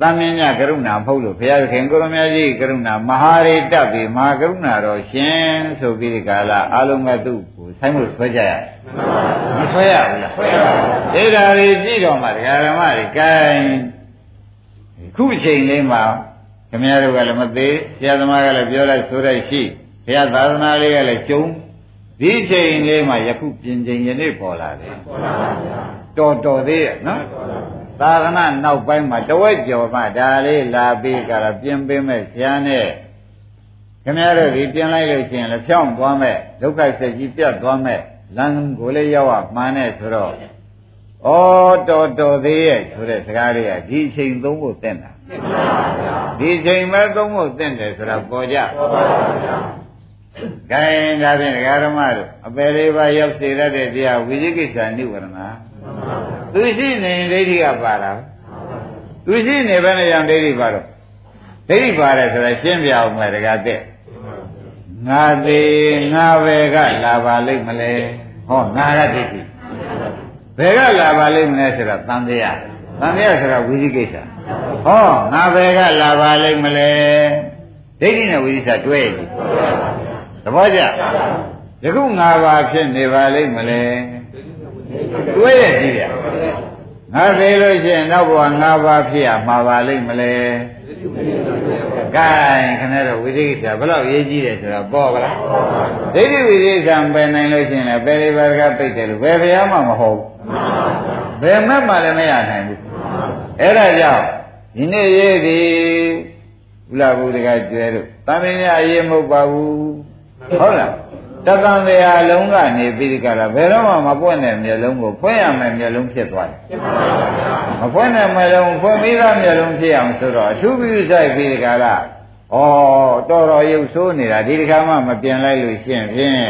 သမင်းညကရုဏာမဟုတ်လို့ဘုရားခင်ကိုရမကြီးကရုဏာမဟာရိတ္တပြီမဟာကရုဏာတော်ရှင်ဆိုပြီးဒီကာလအလုံးမဲ့သူ့ကိုဆိုင်မှုဆွဲကြရမဆွဲရဘူးလားဆွဲရပါဘူးဒါတွေကြည့်တော့မှဒကာဓမ္မတွေကဲခုချိန်လေးမှာခင်ဗျားတို့ကလည်းမသေးဆရာသမားကလည်းပြောလိုက်ဆိုလိုက်ရှိဘုရားသာသနာလေးကလည်းကျုံဒီချိန်လေးမှာယခုပြင်ချိန်ယနေ့ပေါ်လာတယ်ပေါ်လာပါဗျာတော်တော်သေးရဲ့နော် သာသနာနောက်ပိုင်းမှာတဝက်ကျော်မှဒါလေးလာပြီးကြတာပြင်ပေးမဲ့ဆရာနဲ့ခင်ဗျားတို့ဒီပြင်လိုက်လို့ရှိရင်လည်းဖြောင်းသွားမဲ့ဒုက္ခစိတ်ကြီးပြတ်သွားမဲ့လမ်းကိုလည်းရောက်ရမှန်းနဲ့ဆိုတော့ဩတော်တော်သေးရဲ့ဆိုတဲ့စကားတွေကဒီအချိန်သုံးဖို့တက်တာဒီအချိန်ပဲသုံးဖို့တက်တယ်ဆိုတာပေါ်ကြပေါ်ပါဗျာကဲဒါဖြင့်ဒကာဓမ္မတို့အပေလေးပါရောက်စေရတဲ့တရားဝိသိကိစ္စနိဝရဏ သူရှိနေဒိဋ္ဌိကပါတာသူရှိနေဘယ်နဲ့យ៉ាងဒိဋ္ဌိပါတော့ဒိဋ္ဌိပါတယ်ဆိုတာရှင်းပြအောင်မယ်ဒကာတဲ့ငါသေးငါပဲကလာပါလိမ့်မလဲဟောငါကဒိဋ္ဌိဘယ်ကလာပါလိမ့်မလဲဆိုတာသံတရားသံတရားဆိုတာဝိသိကိစ္စဟောငါပဲကလာပါလိမ့်မလဲဒိဋ္ဌိနဲ့ဝိသိကိစ္စတွဲပြီသဘောကျယခုငါပါဖြစ်နေပါလိမ့်မလဲ တွဲရကြည့်ရငါသေးလို့ရှိရင်နောက်ဘဝငါပါဖြစ်ရမှာပါလိမ့်မလဲကဲခဏတော့ဝိသိကိစ္စဘယ်လောက်ရေးကြည့်တယ်ဆိုတာပေါ်ပါလားဒိဋ္ဌိဝိသိကိစ္စပယ်နိုင်လို့ရှိရင်လည်းပယ်လေးပါးကပိတ်တယ်လို့ဘယ်ဘုရားမှမဟုတ်ဘယ်မှမှလည်းမရနိုင်ဘူးအဲ့ဒါကြောင့်ဒီနေ့ရေးသည်ဥလာဘူးတကကျွဲတို့တန်မြာအရေးမဟုတ်ပါဘူးဟုတ်လား တသံတရားလုံးကနေပြီးဒီကလာဘယ်တော့မှမပွင့်တဲ့မျက်လုံးကိုဖွင့်ရမယ်မျက်လုံးဖြစ်သွားတယ်မဖွင့်တဲ့မျက်လုံးဖွင့်ပြီးသားမျက်လုံးဖြစ်အောင်ဆိုတော့အထူးပြုဆိုင်ပြီးဒီကလာဩတော်တော်ရုပ်ဆိုးနေတာဒီတခါမှမပြင်လိုက်လို့ရှင်းဖြင့်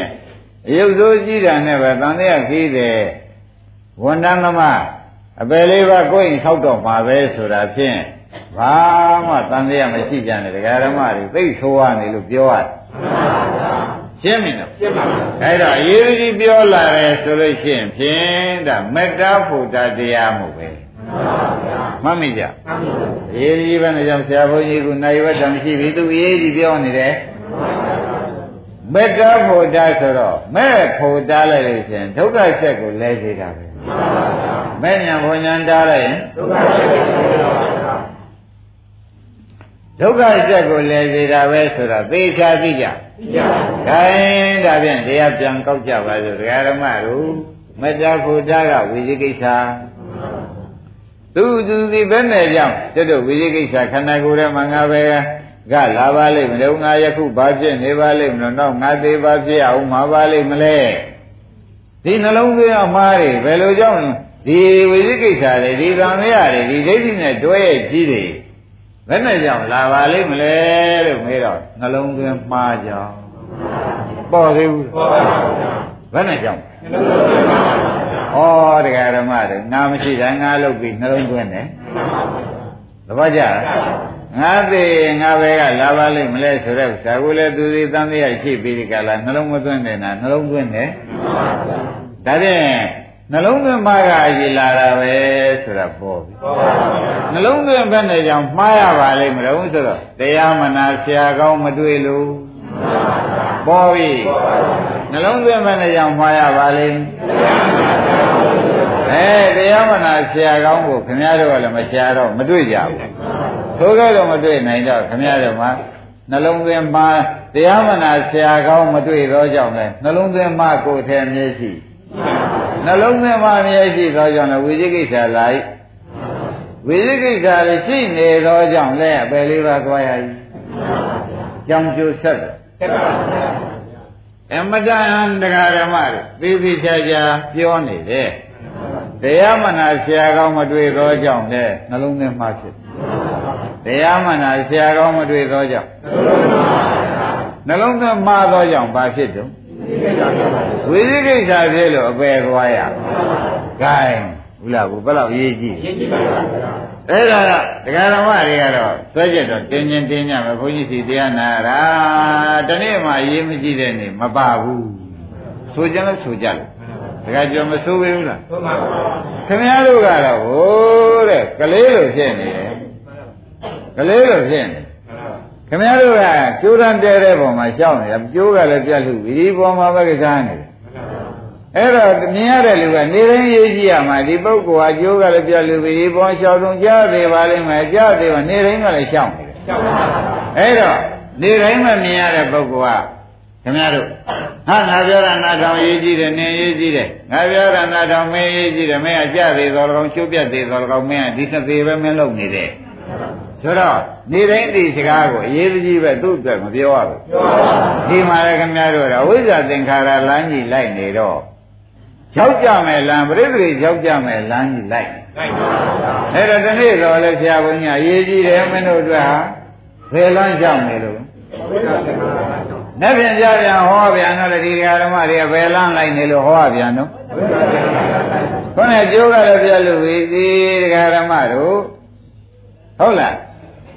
ရုပ်ဆိုးကြည့်တာနဲ့ပဲတန်တရားခီးတယ်ဝန်တန်းသမားအပယ်လေးပါကိုယ်ရင်ဆောက်တော့မှာပဲဆိုတာဖြင့်ဘာမှတန်တရားမရှိကြနဲ့ဒကာဓမ္မတွေသိဆိုးရနေလို့ပြောရတယ် ရှင်းပြီနော်ရှင်းပါပြီအဲ့တော့အရေးကြီးပြောလာတယ်ဆိုလို့ရှိရင်ဖြင့်ဒါမေတ္တာဖို့တာတရားမှုပဲမှတ်မိကြအရေးကြီးပဲနဲ့ကြောင့်ဆရာဘုန်းကြီးကနိုင်ဝတ္တမရှိပြီသူအရေးကြီးပြောနေတယ်မေတ္တာဖို့တာဆိုတော့မဲ့ဖို့တာလိုက်လို့ရှိရင်ဒုက္ခဆက်ကိုလဲစေတာပဲမဲ့ညာဘုံညာတားလိုက်ရင်ဒုက္ခဆက် ဒုက္ခဆက်ကိုလဲစေတာပဲဆိုတာသေချာသိကြသိကြပါဘူး။ဒါရင်ဒါဖြင့်တရားပြန်ကောက်ကြပါစို့ဒကာရမတို့မတ္တဖို့တာကဝိဇိကိစ္စသူသူဒီဘယ်နဲ့ကြောင့်ကျွတ်တို့ဝိဇိကိစ္စခန္ဓာကိုယ်ထဲမှာငါပဲကလာပါလိမ့်မလို့ငါယခုဘာဖြစ်နေပါလိမ့်မလို့တော့ငါသေးပါဖြစ်အောင်မှာပါလိမ့်မလဲဒီနှလုံးသွင်းအမှားတွေဘယ်လိုကြောင့်ဒီဝိဇိကိစ္စတွေဒီကံရတွေဒီဒိဋ္ဌိနဲ့တွဲရဲ့ကြီးတွေ ဘယ်နဲ့ကြောင့်လာပါလိမ့်မလဲလို့မေးတော့နှလုံးသွင်းမှားကြောင်းပေါ်သေးဘူးပေါ်ပါဘူးဘယ်နဲ့ကြောင့်နှလုံးသွင်းမှားပါဩတရားဓမ္မတွေငါမရှိတာငါလုပ်ပြီးနှလုံးသွင်းတယ်သဘောကျလားငါသေးငါပဲကလာပါလိမ့်မလဲဆိုတော့ဇာကိုလည်းသူစီတန်တရားရှိပြီးဒီကလာနှလုံးမသွင်းတယ်နာနှလုံးသွင်းတယ်ဒါဖြင့် နှလုံးသွင်းမှားကအကြီးလာတာပဲဆိုတာပေါ်ပြီနှလုံးသွင်းဘက်နဲ့ကြောင့်မှားရပါလိမ့်မလို့ဆိုတော့တရားမနာဆရာကောင်းမတွေ့လို့ပေါ်ပြီနှလုံးသွင်းဘက်နဲ့ကြောင့်မှားရပါလိမ့်အဲတရားမနာဆရာကောင်းကိုခင်ဗျားတို့ကလည်းမဆရာတော့မတွေ့ကြဘူးထိုကဲတော့မတွေ့နိုင်တော့ခင်ဗျားတို့မှာနှလုံးသွင်းမှာတရားမနာဆရာကောင်းမတွေ့တော့ကြောင့်လဲနှလုံးသွင်းမှာကိုယ်ထဲမျက်ရှိ နှလုံးသွင်းမှာမျက်ရှိသောကြောင့်လည်းဝိသိကိစ္စလိုက်ဝိသိကိစ္စလေးရှိနေသောကြောင့်လဲအပယ်လေးပါးသွားရည်ကြောင်ကျိုးဆက်တယ်အမတန်တရားဓမ္မတွေသိသိချာချာပြောနေတယ်တရားမနာဆရာကောင်းမတွေ့သောကြောင့်လဲနှလုံးသွင်းမှာဖြစ်တရားမနာဆရာကောင်းမတွေ့သောကြောင့်နှလုံးသွင်းမှာသောကြောင့်ဘာဖြစ်တုံး ဝိသိကိစ္စဖြစ်လို့အပယ်သွားရဂိုင်းဘူးလားဘူးဘယ်လောက်ရေးကြည့်ရေးကြည့်ပါဗျာအဲ့ဒါကတရားဓမ္မတွေကတော့သွဲချက်တော့တင်းချင်းတင်းညမယ်ဘုန်းကြီးစီတရားနာတာတနေ့မှရေးမကြည့်တဲ့နေ့မပါဘူးဆိုကြလို့ဆိုကြလို့တခါကြောမဆိုးဘူးလားဆိုပါဘူးခင်ဗျားတို့ကတော့ဟိုးတဲ့ကလေးလိုဖြစ်နေတယ်ကလေးလိုဖြစ်နေ ခင်ဗျားတို့ကကျိုးတန်းတဲတဲ့ပုံမှာရှောက်နေတာကျိုးကလည်းပြတ်လို့ဒီပုံမှာပဲကစားနေတယ်အဲ့တော့မြင်ရတဲ့လူကနေတိုင်းရေးကြည့်ရမှာဒီပုဂ္ဂိုလ်ဟာကျိုးကလည်းပြတ်လို့ဒီပုံရှောက်ဆုံးကြားသေးပါလိမ့်မယ်ကြားသေးပါနေတိုင်းကလည်းရှောက်နေတယ်ရှောက်ပါဘူးအဲ့တော့နေတိုင်းမှမြင်ရတဲ့ပုဂ္ဂိုလ်ကခင်ဗျားတို့ဟာငါပြောတာနာထောင်ရေးကြည့်တယ်နင်းရေးကြည့်တယ်ငါပြောတာနာထောင်မင်းရေးကြည့်တယ်မင်းကကြသေးသော၎င်းရှုပ်ပြတ်သေးသော၎င်းမင်းကဒီနှစ်သေးပဲမင်းလုပ်နေတယ် ဆိုတော့နေတိုင်းဒီစကားကိုအရေးကြီးပဲသူ့အတွက်မပြောရဘူးဒီမှာလည်းခင်ဗျားတို့ကဝိဇ္ဇာသင်္ခါရလမ်းကြီးလိုက်နေတော့ရောက်ကြမယ်လမ်းပြိဿတွေရောက်ကြမယ်လမ်းကြီးလိုက်လိုက်ပါဘူးအဲ့တော့ဒီနေ့တော့လည်းဆရာဘုန်းကြီးအရေးကြီးတယ်မင်းတို့အတွက်ဟာဘယ်လမ်းရောက်နေလို့နဲ့ပြန်ကြပြန်ဟောပြန်တော့လေဒီဓမ္မတွေကဘယ်လမ်းလိုက်နေလို့ဟောပြန်တော့ခေါင်းနဲ့ကျိုးကလည်းပြလို့ပြီဒီဓမ္မတို့ဟုတ်လား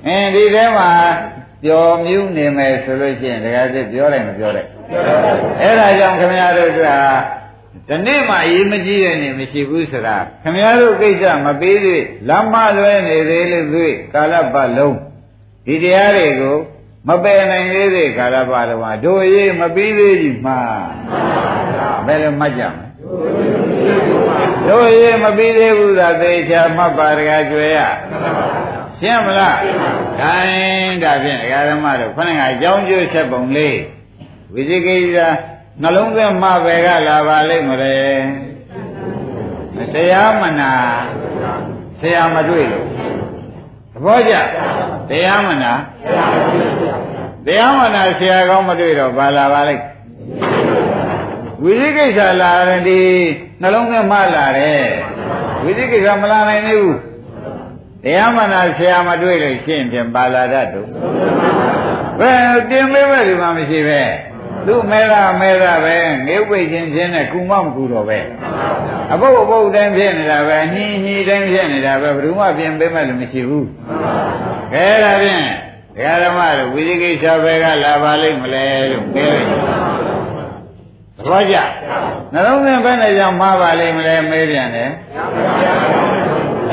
အင်းဒီထဲမှာပျော်မြူးနေမယ်ဆိုလို့ရှိရင်ဒကာစစ်ပြောလိုက်မပြောလိုက်အဲ့ဒါကြောင့်ခင်ဗျားတို့ကဒီနေ့မှအရေးမကြီးတဲ့နေမရှိဘူးဆိုတာခင်ဗျားတို့ကိစ္စမပေးသေးလမ်းမလွဲနေသေးလို့သွေးကာလပတ်လုံးဒီတရားတွေကိုမပယ်နိုင်သေးသေးကာလပတ်လုံးမှာတို့ရေးမပြီးသေးဘူးမှာဘယ်လိုမှတ်ကြမလဲတို့ရေးမပြီးသေးဘူးသာသေချာမှတ်ပါတကားကြွယ်ရ ရှင်းမလားခိုင်းဒါဖြင့်ဒကာဓမ္မတို့ခဏကအကြောင်းကျိုးဆက်ပုံလေးဝိဇိကိစ္စနှလုံးသွင်းမှပဲကလာပါလိမ့်မလဲတရားမနာဆရာမတွေ့လို့သဘောကျတရားမနာတရားမနာဆရာကောင်းမတွေ့တော့ဘာလာပါလိမ့်ဝိသိကိစ္စလာရင်ဒီနှလုံးသွင်းမှလာတယ်ဝိသိကိစ္စမလာနိုင်သေးဘူး တရားမနာဆရာမတွေ့လို့ရှင်းဖြင့်ပါလာတတ်တို့ဘယ်တင်မေးပဲဒီမှာမရှိပဲသူမဲတာမဲတာပဲငေးပိတ်ခြင်းချင်းနဲ့ကုမမကူတော့ပဲအပုတ်အပုတ်တိုင်းဖြစ်နေတာပဲညှီညှီတိုင်းဖြစ်နေတာပဲဘယ်သူမှပြင်ပေးမဲ့လို့မရှိဘူးခဲဒါဖြင့်ဒကာဓမ္မတို့ဝိသိကိစ္စဘက်ကလာပါလိမ့်မလဲလို့ပြောလိုက်သဘောကျနှလုံးသွင်းဘယ်နဲ့ကြောင့်မှားပါလိမ့်မလဲမေးပြန်တယ်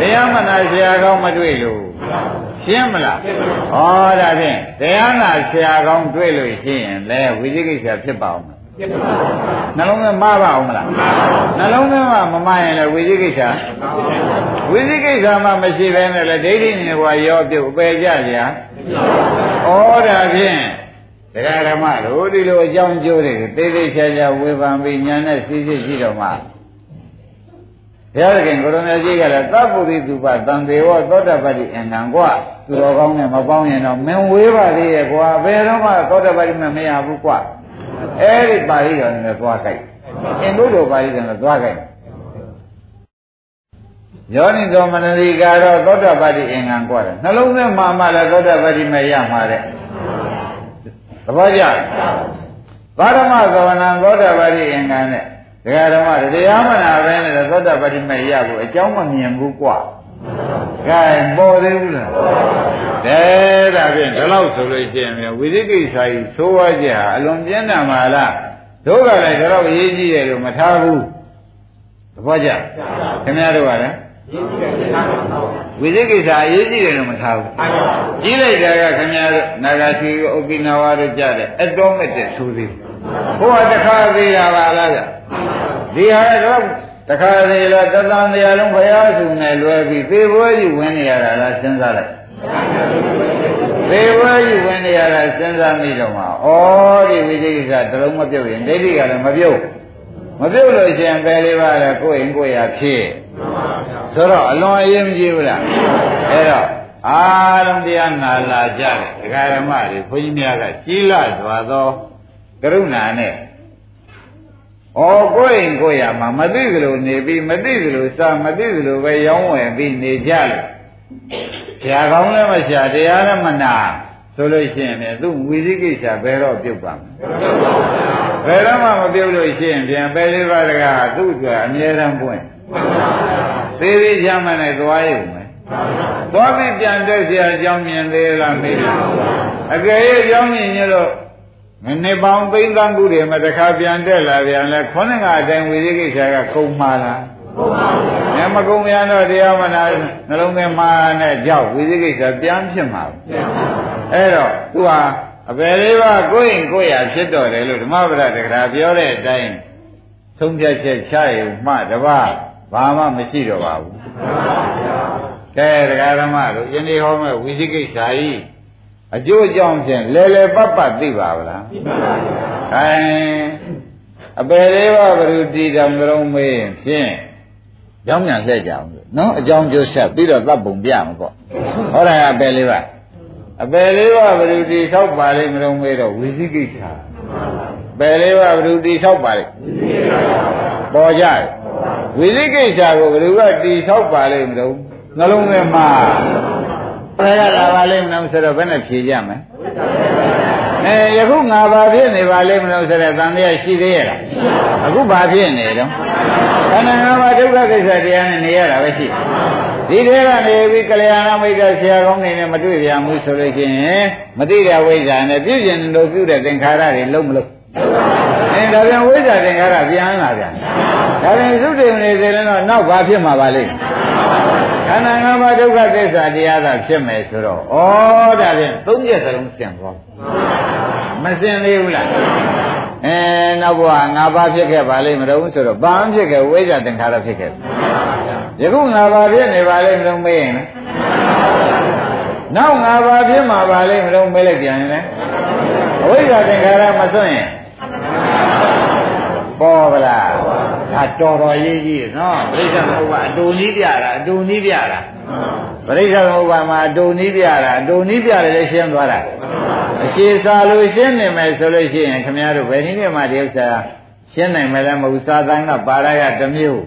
တရားမနာဆရာကောင်းမတွေ့လို့ရှင်းမလားဩဒါဖြင့်တရားနာဆရာကောင်းတွေ့လို့ရှင်းရင်လဲဝိသိကိစ္စဖြစ်ပါအောင်နှလုံးသွင်းမှားပါအောင်မလားနှလုံးသွင်းမှမမှားရင်လည်းဝိသိကိစ္စဝိသိကိစ္စမှမရှိဘဲနဲ့လည်းဒိဋ္ဌိနေဘဝရောပြုတ်အပယ်ကြကြဩဒါဖြင့်တရားဓမ္မတို့ဒီလိုအကြောင်းကျိုးတွေသေသေးချာချာဝေဖန်ပြီးညာနဲ့သိသိရှိတော့မှ ဘုရားသခင်ကိုရုဏာကြီးကလည်းသဗ္ဗုရိသုပသံတေဝသောတပတ္တိအနံကွာသူတော်ကောင်းနဲ့မပေါင်းရင်တော့မင်းဝေးပါသေးရဲ့ကွာဘယ်တော့မှသောတပတ္တိမမရဘူးကွာအဲ့ဒီပါဠိတော်နဲ့သွားကြိုက်အင်္ဂုတ္တပါဠိတော်နဲ့သွားကြိုက်ယောနိသောမနတိကာရောသောတပတ္တိအင်္ဂံကွာတယ်နှလုံးသားမှာမှလည်းသောတပတ္တိမရမှာတဲ့သဘောကျလားပါရမသဝနာသောတပတ္တိအင်္ဂံနဲ့ ဒကာဓမ္မတရားမနာပဲနဲ့သောတာပတိမေရကိုအကြောင်းမမြင်ဘူးကွာကဲပေါ်သေးဘူးလားတဲ့ဒါဖြင့်ဒီလောက်ဆိုလို့ရှိရင်ဝိသိကိစ္စကြီးသိုးဝါးကြအလွန်ပြင်းတာမှလားတို့ကလည်းဒီလောက်အရေးကြီးတယ်လို့မထားဘူးသဘောကျခင်ဗျားတို့ကလည်းဝိသိကိစ္စအရေးကြီးတယ်လို့မထားဘူးကြီးလိုက်တာကခင်ဗျားတို့နာဂာသီဥက္ကိနဝါတို့ကြတယ်အတော်မဲ့တဲ့သိုးသေး ဘုရားတခါသေးရပါလားဗျဒီဟာတော့တခါသေးလားတသံတရားလုံးဘုရားစုနဲ့လွယ်ပြီးသေပွဲကြီးဝင်နေရတာလားစဉ်းစားလိုက်သေပွဲကြီးဝင်နေရတာစဉ်းစားမိတော့မှဩဒီဝိသိကိစ္စတလုံးမပြုတ်ရင်ဒိဋ္ဌိကလည်းမပြုတ်မပြုတ်လို့ရှိရင်ပဲလေးပါလေကိုယ်ရင်ကိုယ်ရဖြစ်ဆိုတော့အလွန်အရေးမကြီးဘူးလားအဲ့တော့အားလုံးတရားနာလာကြတယ်ဒကာရမတွေဘုန်းကြီးများကကြီးလာစွာသော ကရုဏာနဲ့ဩကိုယ်ရင်ကိုယ်ရမှာမသိသလိုနေပြီးမသိသလိုစားမသိသလိုပဲရောင်းဝယ်ပြီးနေကြလို့ဆရာကောင်းလည်းမဆရာတရားလည်းမနာဆိုလို့ရှိရင်ပြန်သူ့ဝီသိကိစ္စဘယ်တော့ပြုတ်ပါမလဲဘယ်တော့မှမပြုတ်လို့ရှိရင်ပြန်ပဲလေးပါးတကားသူ့အတွက်အမြဲတမ်းပွင့်သေးသေးချမ်းမနဲ့သွားရုံပဲသွားပြီးပြန်တဲ့ဆရာအကြောင်းမြင်သေးလားမေးတယ်အကယ်၍ကြောင်းမြင်ရလို့ မနေ့ပေါင်းသိန်းသန်းခုတွေမှာတစ်ခါပြန်တက်လာပြန်လဲခေါင်းကအတိုင်းဝိသိကိစ္စကကုန်ပါလားကုန်ပါဘူး။မြမကုံများတော့တရားမနာနှလုံးသွင်းမှာနဲ့ကြောက်ဝိသိကိစ္စပြန်ဖြစ်မှာ။အဲ့တော့သူဟာအပယ်လေးပါးကိုယ်ရင်ကိုယ်ရဖြစ်တော်တယ်လို့ဓမ္မပဒတက္ကရာပြောတဲ့အတိုင်းသုံးဖြတ်ချက်ချရုံမှတပါးဘာမှမရှိတော့ပါဘူး။ကဲတရားဓမ္မတို့ယနေ့ဟောမဲ့ဝိသိကိစ္စကြီး အကျိုးအကြောင်းဖြင့်လဲလဲပတ်ပတ်သိပါဗလားသိပါပါဘုရားအဲအပယ်လေးပါဘုရုတီတော်မျိုးမေးရင်ဖြင့်ကြောင်းမြန်လှည့်ကြအောင်နော်အကြောင်းကျိုးဆက်ပြီးတော့သတ်ပုံပြမှာပေါ့ဟောတာအပယ်လေးပါအပယ်လေးပါဘုရုတီဆောက်ပါလိမ့်မလို့မေးတော့ဝိသိကိစ္စပယ်လေးပါဘုရုတီဆောက်ပါလိမ့်ပေါ်ကြဝိသိကိစ္စကိုဘုရုကတီဆောက်ပါလိမ့်မလို့နှလုံးထဲမှာ ဘယ်ကလာပါလိမ့်မလို့ဆိုတော့ဘယ်နဲ့ဖြေကြမလဲအဲယခုငါဘာဖြစ်နေပါလိမ့်မလို့ဆိုတဲ့သံဃာရှိသေးရဲ့လားအခုဘာဖြစ်နေတော့ခန္ဓာငါးပါးဒုက္ခကိစ္စတရားနဲ့နေရတာပဲရှိဒီထဲကနေပြီးကလျာဏမိတ်္တဆရာကောင်းနေနဲ့မတွေ့ပြန်ဘူးဆိုလို့ရှိရင်မသိတဲ့ဝိဇ္ဇာနဲ့ပြည့်ကျင်လို့ပြုတဲ့သင်္ခါရတွေလုံးမလို့အဲဒါပြန်ဝိဇ္ဇာသင်္ခါရပြန်လာပြန်ဒါပြန်သုတေမနေသေးရင်တော့နောက်ဘာဖြစ်မှာပါလိမ့် ခန္ဓာငါးပါးဒုက္ခသစ္စာတရားသာဖြစ်မယ်ဆိုတော့ဩဒါဖြင့်သုံးချက်စလုံးဆင်သွားမဆင်သေးဘူးလားအဲနောက်ဘဝငါးပါးဖြစ်ခဲ့ပါလိမ့်မလို့ဆိုတော့ဘာမှဖြစ်ခဲ့ဝိဇ္ဇာသင်္ခါရဖြစ်ခဲ့ယခုငါးပါးဖြစ်နေပါလိမ့်မလို့မေးရင်နောက်ငါးပါးဖြစ်မှာပါလိမ့်မလို့မေးလိုက်ပြန်ရင်လေဝိဇ္ဇာသင်္ခါရမစွန့်ရင်ဟ ပေါ်ပါလားဒါတော်တော်ရေးကြီးနော်ပြိဿသမုပ္ပါအတူနီးပြတာအတူနီးပြတာပြိဿသမုပ္ပါမှာအတူနီးပြတာအတူနီးပြတယ်လည်းရှင်းသွားတာအရှိစာလို့ရှင်းနေမယ်ဆိုလို့ရှိရင်ခင်ဗျားတို့ဘယ်နည်းနဲ့မှဒီဥစ္စာရှင်းနိုင်မယ်လဲမဟုတ်စာသံကပါရကတစ်မျိုး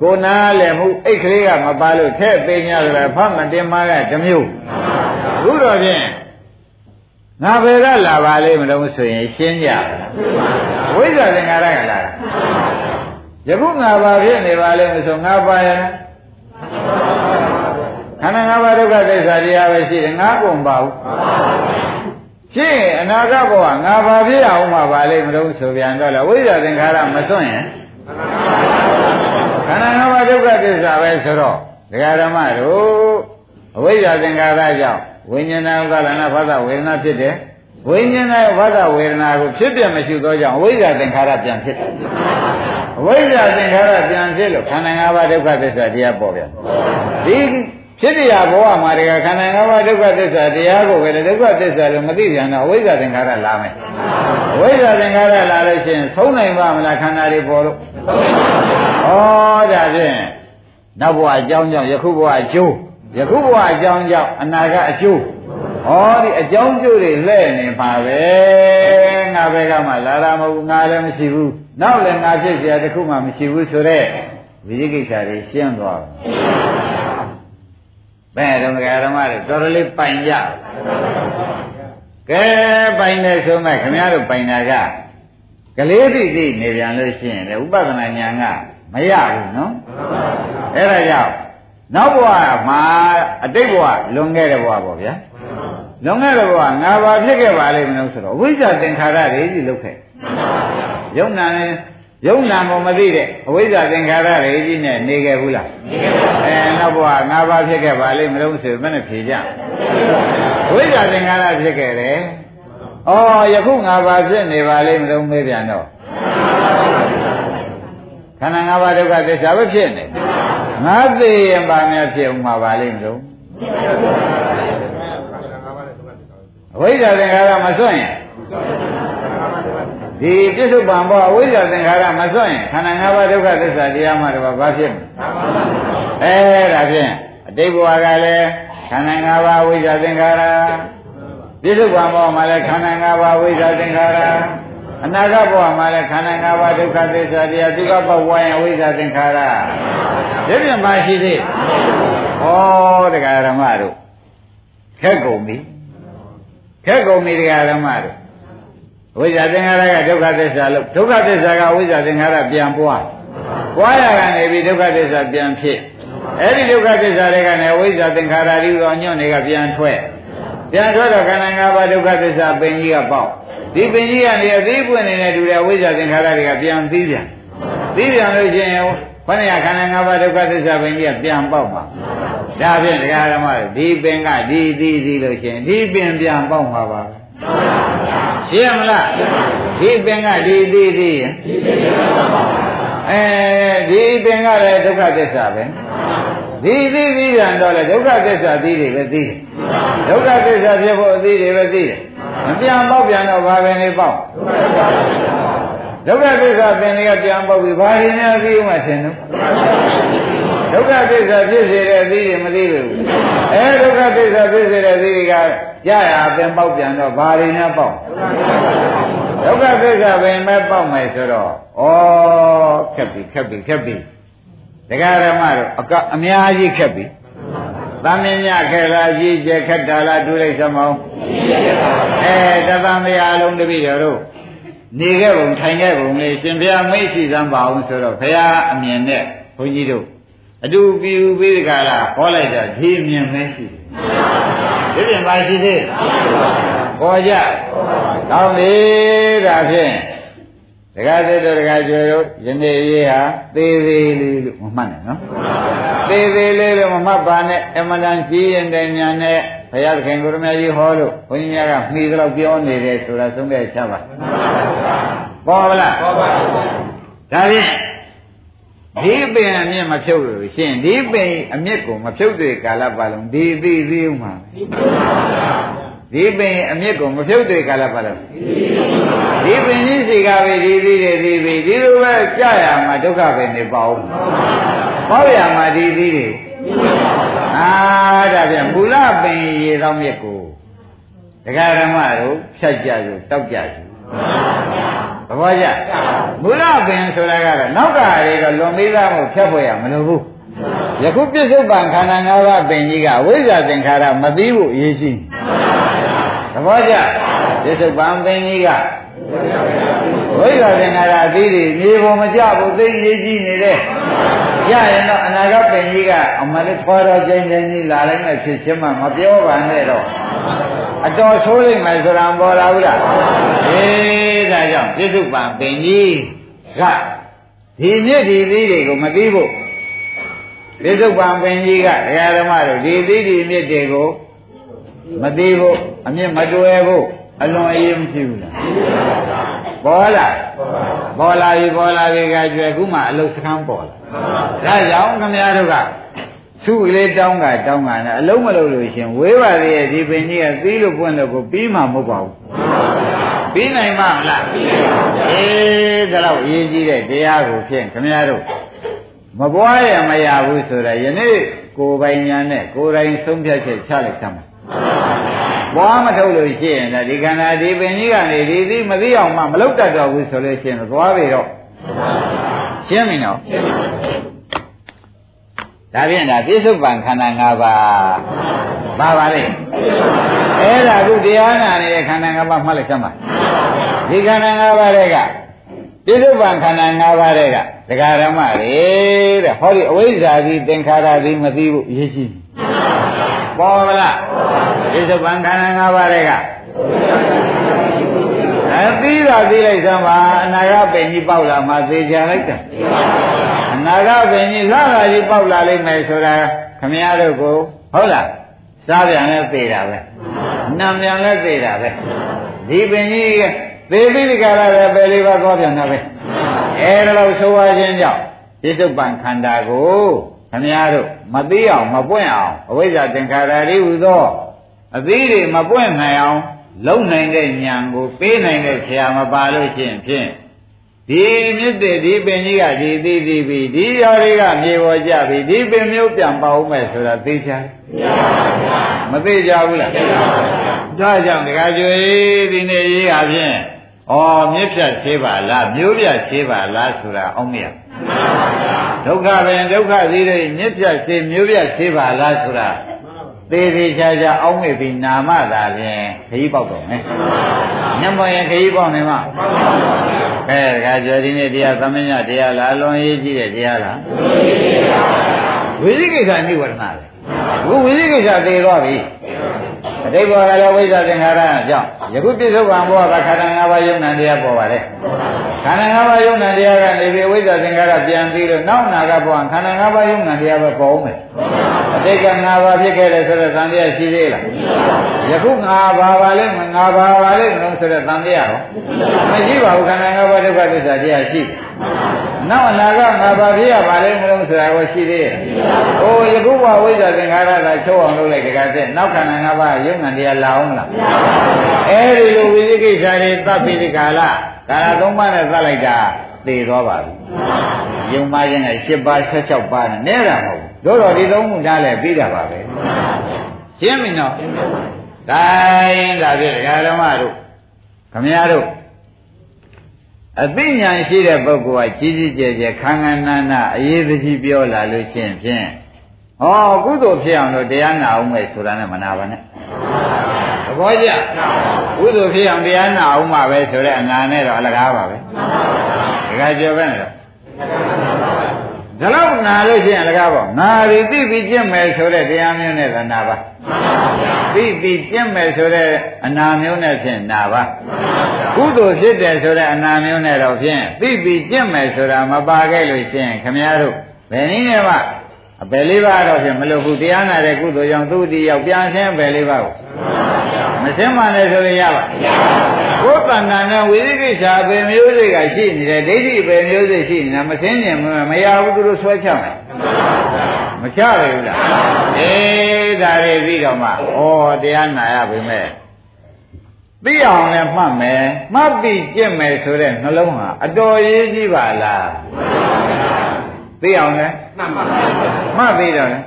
ကိုနာလည်းမှုအိတ်ကလေးကမပါလို့ထဲ့သိ냐ဆိုတော့ဖတ်မတင်မကတစ်မျိုးအခုတော့ဖြင့် ငါဘယ်ကလာပါလိမ့်မလို့ဆိုရင်ရှင်းကြဝိဇ္ဇာသင်္ခါရကလာတာယခုငါဘာဖြစ်နေပါလိမ့်မဆိုငါပါရခန္ဓာငါးပါးဒုက္ခသစ္စာတရားပဲရှိတယ်ငါကုန်ပါဘူးရှိရင်အနာဂတ်ဘဝငါဘာဖြစ်အောင်မှာပါလိမ့်မလို့ဆိုပြန်တော့လေဝိဇ္ဇာသင်္ခါရမစွန့်ရင်ခန္ဓာငါးပါးဒုက္ခသစ္စာပဲဆိုတော့ဒကာဓမ္မတို့အဝိဇ္ဇာသင်္ခါရကြောင့် ဝိညာဏဥပါဒနာဘာသာဝေဒနာဖြစ်တယ်ဝိညာဏဘာသာဝေဒနာကိုဖြစ်ပြမရှိသောကြောင့်အဝိဇ္ဇာသင်္ခါရပြန်ဖြစ်တယ်အဝိဇ္ဇာသင်္ခါရပြန်ဖြစ်လို့ခန္ဓာ၅ပါးဒုက္ခသစ္စာတရားပေါ်ပြန်ဒီဖြစ်တရားဘဝမှာတကခန္ဓာ၅ပါးဒုက္ခသစ္စာတရားကိုပဲဒုက္ခသစ္စာလို့မသိပြန်တော့အဝိဇ္ဇာသင်္ခါရလာမယ်အဝိဇ္ဇာသင်္ခါရလာလို့ရှိရင်ဆုံးနိုင်ပါမလားခန္ဓာတွေပေါ်လို့ဩဒါဖြင့်နောက်ဘဝအကြောင်းကြောင့်ယခုဘဝအကျိုး ယခုဘဝအကြောင်းကြောင့်အနာကအကျိုးဟောဒီအကြောင်းကျိုးတွေလှဲ့နေပါပဲငါဘက်ကမှလာတာမဟုတ်ဘူးငါလည်းမရှိဘူးနောက်လည်းငါဖြစ်เสียတခုမှမရှိဘူးဆိုတော့ဝိသိကိစ္စတွေရှင်းသွားဘယ်တော့ကဓမ္မတွေတော်တော်လေးပိုင်ကြကဲပိုင်နေဆိုမဲ့ခင်ဗျားတို့ပိုင်တာကကလေးတိတိနေပြန်လို့ရှိရင်လေဥပဒနာညာကမရဘူးနော်အဲ့ဒါကြောင့် နောက်ဘဝမှာအတိတ်ဘဝလွန်ခဲ့တဲ့ဘဝပေါ့ဗျာလွန်ခဲ့တဲ့ဘဝငါဘာဖြစ်ခဲ့ပါလိမ့်မလို့ဆိုတော့ဝိဇ္ဇာသင်္ခါရတွေကြီးလုတ်ခဲ့ယုံနာနဲ့ယုံနာကိုမသိတဲ့အဝိဇ္ဇာသင်္ခါရတွေကြီးနဲ့နေခဲ့ဘူးလားနေခဲ့ပါဘူးအဲနောက်ဘဝငါဘာဖြစ်ခဲ့ပါလိမ့်မလို့ဆိုဘယ်နဲ့ဖြေကြဝိဇ္ဇာသင်္ခါရဖြစ်ခဲ့တယ်ဩယခုငါဘာဖြစ်နေပါလိမ့်မလို့မေးပြန်တော့ခန္ဓာ၅ပါးဒုက္ခသစ္စာပဲဖြစ်နေ ငါသိရင်ပါများဖြစ်အောင်မှာပါလိမ့်မလို့အဝိဇ္ဇာသင်္ခါရမစွန့်ရင်ဒီပြစ္ဆုတ်ပံဘောအဝိဇ္ဇာသင်္ခါရမစွန့်ရင်ခန္ဓာ၅ပါးဒုက္ခသစ္စာတရားမှတော့ဘာဖြစ်မလဲအဲဒါဖြင့်အတိတ်ဘဝကလည်းခန္ဓာ၅ပါးအဝိဇ္ဇာသင်္ခါရပြစ္ဆုတ်ပံဘောမှာလည်းခန္ဓာ၅ပါးအဝိဇ္ဇာသင်္ခါရအနာဂတ်ဘဝမှာလည်းခန္ဓာ၅ပါးဒုက္ခသစ္စာတရားဒုက္ခဘဝရင်အဝိဇ္ဇာသင်္ခါရ ဒီပြန်မရှိသေးဩတရားဓမ္မတို့ခက်ကုန်ပြီခက်ကုန်ပြီတရားဓမ္မတို့ဝိဇ္ဇာသင်္ခါရကဒုက္ခသစ္စာလို့ဒုက္ခသစ္စာကဝိဇ္ဇာသင်္ခါရပြန်ပွားပွားရကနေပြီးဒုက္ခသစ္စာပြန်ဖြစ်အဲ့ဒီဒုက္ခသစ္စာတွေကနေဝိဇ္ဇာသင်္ခါရဒီတော်ညွန့်တွေကပြန်ထွက်ပြန်ထွက်တော့ခန္ဓာ၅ပါးဒုက္ခသစ္စာပင်ကြီးကပေါက်ဒီပင်ကြီးကနေအသေးပွင့်နေတဲ့တူတဲ့ဝိဇ္ဇာသင်္ခါရတွေကပြန်သိပြန်သိပြန်လို့ရှိရင် ခဏရခန္ဓာ၅ပါးဒုက္ခသစ္စာပင်ကြီးကပြန်ပေါက်မှာဒါဖြင့်တရားဓမ္မတွေဒီပင်ကဒီသိသိလို့ရှိရင်ဒီပင်ပြန်ပေါက်မှာပါရှင်းမလားဒီပင်ကဒီသိသိရင်အဲဒီပင်ကလည်းဒုက္ခသစ္စာပဲဒီသိသိပြန်တော့လေဒုက္ခသစ္စာသိတယ်ပဲသိတယ်ဒုက္ခသစ္စာဖြစ်ဖို့အသိတယ်ပဲသိတယ်မပြန်ပေါက်ပြန်တော့ဘာပဲနေပေါက် ဒုက္ခသစ္စာပင်တွေကပြန်ပေါက်ပြီဘာရင်များသိဦးမှထင်တော့ဒုက္ခသစ္စာဖြစ်စေတဲ့အသိတွေမသိဘူးအဲဒုက္ခသစ္စာဖြစ်စေတဲ့အသိတွေကကြာရပင်ပေါက်ပြန်တော့ဘာရင်များပေါက်ဒုက္ခသစ္စာပင်မဲ့ပေါက်မယ်ဆိုတော့ဩခက်ပြီခက်ပြီခက်ပြီတရားဓမ္မတို့အကအများကြီးခက်ပြီသမင်းညခဲလားကြီးကျက်ခက်တာလားဒုလိုက်စမောင်းအဲတသမယအလုံးတပိတော်တို့ နေခဲ့ပုံထိုင်ခဲ့ပုံလေးရှင်ဘုရားမိတ်ရှိစမ်းပါအောင်ဆိုတော့ဘုရားအမြင်နဲ့ဘုန်းကြီးတို့အတူပြူပြီးဒီကလာဟောလိုက်တာဒီမြင်မဲရှိတယ်ဒီပြင်ပါရှိသေးပေါ်ကြကောင်းပြီဒါဖြင့်ဒကာသစ်တို့ဒကာကျွယ်တို့ယနေ့ရေးဟာသေးသေးလေးလို့မမှတ်နဲ့နော်သေးသေးလေးလို့မမှတ်ပါနဲ့အမှန်တန်ကြီးရင်တဲ့ညာနဲ့ဘုရားသခင်ကိုရမကြီးဟောလို့ဘုန်းကြီးများကမှီတော့ပြောနေတယ်ဆိုတာသုံးတဲ့ချက်ပါ ပေါ်ပါလားပေါ်ပါဒါဖြင့်ဒီပင်အမြင့်မဖြုတ်လို့ရှင်ဒီပင်အမြင့်ကိုမဖြုတ်တဲ့ကာလပတ်လုံးဒီသိသေးဥမှာဒဒီပင်အမြစ်ကိုမဖြုတ်တဲ့ကာလပါလို့ဒီပင်ကြီးစီကပဲဒီသီးတွေဒီပြီဒီလိုပဲကြာရမှာဒုက္ခပဲနေပါဦးပေါ့ရမှာဒီသီးတွေအာဒါပြန်မူလပင်ရေတော်မြစ်ကိုဒကာဓမ္မတို့ဖြတ်ကြစို့တောက်ကြစို့ သဘောကျမူလပင်ဆိုတာကတော့နောက်ကရေတော့လွန်ပြီးသားမို့ဖြတ်ဖို့ရမလိုဘူးယခုပြစ္ဆုတ်ပံခန္ဓာ၅ပါးပင်ကြီးကဝိဇ္ဇာသင်္ခါရမသိဖို့အရေးကြီးသဘောကျပြစ္ဆုတ်ပံပင်ကြီးကဝိဇ္ဇာသင်္ခါရအသီးတွေမြေပေါ်မကျဘူးသိရေးကြီးနေတယ်ရရင်တော့အနာဂတ်ပင်ကြီးကအမှန်လေးထွားတော့ကျင်းကျင်းကြီးလာလိုက်မှဖြစ်ချင်းမှမပြောပါနဲ့တော့ အတော်ဆိုးလိမ့်မယ်ဆိုတာပေါ်လာဘူးလားအေးဒါကြောင့်ပြစ္ဆုတ်ပံပင်ကြီးကဒီမြစ်ဒီသီးတွေကိုမသိဖို့ပြစ္ဆုတ်ပံပင်ကြီးကဒကာဓမ္မတို့ဒီသီးဒီမြစ်တွေကိုမသိဖို့အမြင့်မတွယ်ဖို့အလွန်အရေးမဖြစ်ဘူးလားပေါ်လာပေါ်လာပြီပေါ်လာပြီကကျွယ်ခုမှအလုစခန်းပေါ်လာဒါကြောင့်ခမည်းတော်က သူ့ကလေးတောင်းကတောင်းကနဲ့အလုံးမလုံးလို့ရှင်ဝေးပါသေးရဲ့ဒီပင်ကြီးကသီးလို့ပွင့်လို့ကိုပြီးမှမဟုတ်ပါဘူးပြီးနိုင်မှာမလားအေးဒါတော့အရေးကြီးတဲ့တရားကိုဖြင့်ခမည်းတော်မပွားရမရဘူးဆိုတော့ယနေ့ကိုယ်ပိုင်ညာနဲ့ကိုယ်တိုင်ဆုံးဖြတ်ချက်ချလိုက်သမ်းပါပွားမထုတ်လို့ရှိရင်ဒီခန္ဓာဒီပင်ကြီးကနေဒီသီးမသိအောင်မှမလုတ်တတ်တော့ဘူးဆိုလို့ရှိရင်သွားပြီတော့ရှင်းပြီနော် ဒါဖြင့်ဒါပြစ္ဆုတ်ပံခန္ဓာ၅ပါးပါပါလေအဲ့ဒါခုတရားနာနေတဲ့ခန္ဓာ၅ပါးမှတ်လိုက်စမ်းပါဒီခန္ဓာ၅ပါးတွေကပြစ္ဆုတ်ပံခန္ဓာ၅ပါးတွေကဒကာရမတွေတဲ့ဟောဒီအဝိဇ္ဇာကြီးသင်္ခါရကြီးမသိဘူးအရေးကြီးပေါ်မလားပြစ္ဆုတ်ပံခန္ဓာ၅ပါးတွေကအသီးသာသိလိုက်စမ်းပါအနာဂတ်ပင်ကြီးပေါက်လာမှသေချာလိုက်တာအ နာဂတ်ပင်ကြီးလှလာကြီးပေါက်လာလိမ့်မယ်ဆိုတာခမည်းတော်ကိုဟုတ်လားစားပြန်လဲသေတာပဲနံပြန်လဲသေတာပဲဒီပင်ကြီးကသေပြီးဒီကရလည်းပဲလေးပါသွားပြန်တာပဲအဲဒါလို့ဆိုရခြင်းကြောင့်ပြစ္ဆုတ်ပံခန္ဓာကိုခမည်းတော်မသိအောင်မပွင့်အောင်အဝိဇ္ဇာသင်္ခါရတွေဟူသောအသီးတွေမပွင့်နိုင်အောင် လုံနိုင်တဲ့ဉာဏ်ကိုပေးနိုင်တဲ့ဆရာမပါလို့ရှိရင်ဖြင့် ဒီမြစ်တဲ့ဒီပင်ကြီးကဒီသိသိပြီဒီရော်တွေကမြေပေါ်ကြပြီဒီပင်မျိုးပြန်ပါဦးမယ်ဆိုတာသိချင်မသိကြဘူးလားဒါကြောင့်ဒကာကျွေးဒီနေ့ရေးဟာဖြင့်ဩမြစ်ဖြတ်သေးပါလားမျိုးပြတ်သေးပါလားဆိုတာအောင်မရဒုက္ခပင်ဒုက္ခသီးတွေမြစ်ဖြတ်သေးမျိုးပြတ်သေးပါလားဆိုတာ သေးသေးချာချာအောင်းမိပြီးနာမသာဖြင့်ခရီးပေါက်တော့မယ်ညမရင်ခရီးပေါက်နေမှာအဲဒါကကြောဒီနေ့တရားသမညတရားလားအလွန်ရေးကြည့်တဲ့တရားလားဝိသိကိစ္စနိဝရဏပဲဘုဝိသိကိစ္စသေသွားပြီအတိတ်ဘဝကလည်းဝိဇ္ဇာသင်္ခါရကြောင့်ယခုပြစ္ဆုတ်ပံဘဝကခန္ဓာ၅ပါးယုံနာတရားပေါ်ပါလေ ခန္ဓာ၅ပါးယုံနာတရားကနေပြီးဝိဇ္ဇာသင်္ခါရပြန်ပြီးတော့နောက်နာကဘဝခန္ဓာ၅ပါးယုံနာတရားပဲပေါ်ဦးမယ်အတိတ်က၅ပါးဖြစ်ခဲ့တယ်ဆိုတော့သံတရားရှိသေးလားယခု၅ပါးပါလေ၅ပါးပါလေမလို့ဆိုတော့သံတရားရောမရှိပါဘူးခန္ဓာ၅ပါးဒုက္ခသစ္စာတရားရှိတယ် နောက်အနာကငါဘာဖြစ်ရပါလဲမလို့ဆိုတာကိုရှိသေးရဲ့။ဟိုယခုဘဝိဇ္ဇာသင်္ခါရကချုပ်အောင်လုပ်လိုက်တကားတဲ့နောက်ခန္ဓာ၅ပါးယုံငံတရားလာအောင်လား။အဲဒီလိုဝိသိကိစ္စတွေသတ်ပြီးဒီကာလကာလသုံးပါးနဲ့သတ်လိုက်တာသေသွားပါပြီ။ယုံမှခြင်းက၈ပါး၁၆ပါးနဲ့နဲတာမဟုတ်ဘူး။တို့တော့ဒီသုံးခုထားလဲပြီးတာပါပဲ။ရှင်းပြီနော်။ဒါရင်ဒါဖြင့်ဒကာဓမ္မတို့ခမည်းတော် အသိဉာဏ်ရှိတဲ့ပုဂ္ဂိုလ်ကကြီးကြီးကျယ်ကျယ်ခန္ဓာနာနာအရေးကြီးပြောလာလို့ရှိရင်ဖြင့်ဟောကုသိုလ်ဖြစ်အောင်လို့တရားနာအောင်မယ်ဆိုတာနဲ့မနာပါနဲ့သဘောကျကုသိုလ်ဖြစ်အောင်တရားနာအောင်မှာပဲဆိုတဲ့အနာနဲ့တော့အလကားပါပဲတခါကြောပဲတော့ ဒါတော့နာလို့ရှိရင်အလကားပေါ့ငါဒီသိပြီးကျင့်မယ်ဆိုတဲ့တရားမျိုးနဲ့သာနာပါသိပြီးကျင့်မယ်ဆိုတဲ့အနာမျိုးနဲ့ဖြင့်နာပါကုသိုလ်ဖြစ်တယ်ဆိုတဲ့အနာမျိုးနဲ့တော့ဖြင့်သိပြီးကျင့်မယ်ဆိုတာမပါခဲ့လို့ရှိရင်ခမည်းတော်ဘယ်နည်းနဲ့မှအပယ်လေးပါးတော့ဖြင့်မလို့ဘူးတရားနာတဲ့ကုသိုလ်ကြောင့်သူတည်ရောက်ပြန်ဆင်းအပယ်လေးပါးကို မဆင်းမှလည်းဆိုရင်ရပါကိုယ်တဏ္ဍာနဲ့ဝိသိကိစ္စအပယ်မျိုးစိတ်ကရှိနေတယ်ဒိဋ္ဌိအပယ်မျိုးစိတ်ရှိနေတာမဆင်းရင်မရဘူးသူတို့ဆွဲချမယ်မချရဘူးလားအေးဒါတွေပြီးတော့မှဩတရားနာရပြီမဲ့သိအောင်လည်းမှတ်မယ်မှတ်ပြီးကြင့်မယ်ဆိုတဲ့နှလုံးဟာအတော်ရေးကြီးပါလား သိအောင်လဲမှတ်ပါမှတ်ပြီးတော့လဲ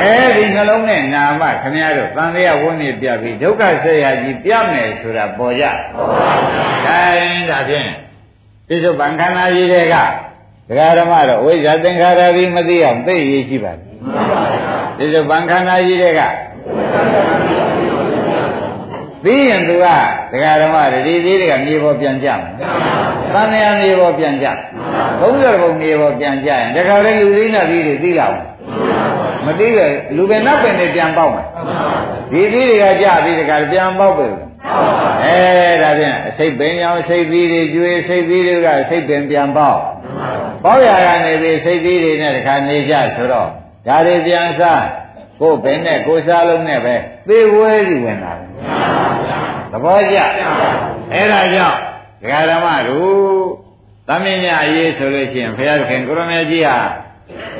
အဲဒီနှလုံးနဲ့နာမခမရတို့သံဃာဝန်းနေပြပြီးဒုက္ခဆက်ရကြီးပြမယ်ဆိုတာပေါ်ကြပေါ်ပါဘူးခိုင်းဒါဖြင့်ပြစ္ဆုတ်ဗံခန္ဓာကြီးတွေကဒကာဓမ္မတော့ဝိဇ္ဇာသင်္ခါရပြီးမသိအောင်သိရေးရှိပါတယ်ပြစ္ဆုတ်ဗံခန္ဓာကြီးတွေက သိရင်သူကဒကာဓမ္မတွေဒီသေးတွေကမြေပေါ်ပြန်ကြမယ်သံဃာမြေပေါ်ပြန်ကြဘုံစရဘုံမြေပေါ်ပြန်ကြရင်ဒကာလည်းလူသိနာသီးတွေသိလာအောင်မသိပဲလူပဲနောက်ပင်တွေပြန်ပေါက်မယ်ဒီသီးတွေကကြပြီးဒကာပြန်ပေါက်ပဲအဲဒါဖြင့်အစိတ်ပင်ရောင်စိတ်သီးတွေကျွေးစိတ်သီးတွေကစိတ်ပင်ပြန်ပေါက်ပေါက်ရကနေပြီးစိတ်သီးတွေနဲ့တခါနေကြဆိုတော့ဒါတွေပြန်စားကိုယ်ပင်နဲ့ကိုယ်စားလုံးနဲ့ပဲသေဝဲစီဝင်တာ သဘောကျအဲ့ဒါကြောင့်ဒကာဓမ္မတို့သမင်းမြအရေးဆိုလို့ရှိရင်ဘုရားခင်ကိုရမေကြီးဟာ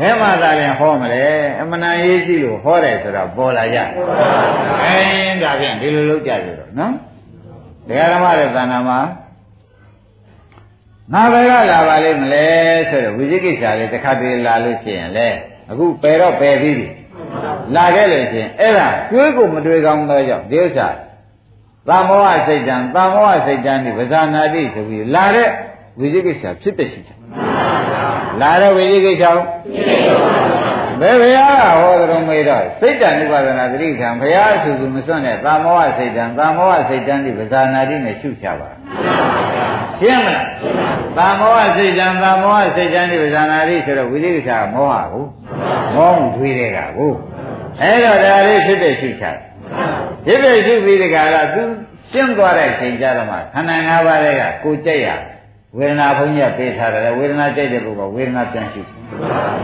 ဘယ်မှာသာရင်ဟောမလဲအမှန်တန်ရေးကြည့်လို့ဟောတယ်ဆိုတော့ပေါ်လာကြအဲဒါဖြင့်ဒီလိုလုပ်ကြကြတော့နော်ဒကာဓမ္မရဲ့သဏ္ဍာန်မှာငါဘယ်ကလာပါလိမ့်မလဲဆိုတော့ဝိဇိကိစ္စလေးတစ်ခါတည်းလာလို့ရှိရင်လေအခုပယ်တော့ပယ်ပြီးပြီလာခဲ့လို့ရှိရင်အဲ့ဒါတွေးကိုမတွေးကောင်းတော့ကြောင့်ဒီဥစ္စာ သာမောဟစိတ်တံသာမောဟစိတ်တံဒီပဇာနာတိဆိုပြီးလာတဲ့ဝိဇိကိစ္စဖြစ်တဲ့ရှိတယ်လာတဲ့ဝိဇိကိစ္စဘယ်ဘုရားကဟောကြုံမေးတော့စိတ်တံဥပါဒနာသတိခံဘုရားအဆူဆူမစွန့်တဲ့သာမောဟစိတ်တံသာမောဟစိတ်တံဒီပဇာနာတိနဲ့ရှုချပါရှင်းမလားသာမောဟစိတ်တံသာမောဟစိတ်တံဒီပဇာနာတိဆိုတော့ဝိဇိကိစ္စမောဟကိုမောမှုထွေးတဲ့ကကိုအဲ့တော့ဒါလေးဖြစ်တဲ့ရှုချဖြစ် တဲ့ရှုပြီးတကလားသူရှင်းသွားတဲ့ချိန်ကြတော့မှခန္ဓာ၅ပါးတွေကကိုကြိုက်ရဝေဒနာဘုန်းကြီးပေးထားတယ်ဝေဒနာကြိုက်တဲ့ပုဂ္ဂိုလ်ဝေဒနာပြန်ရှု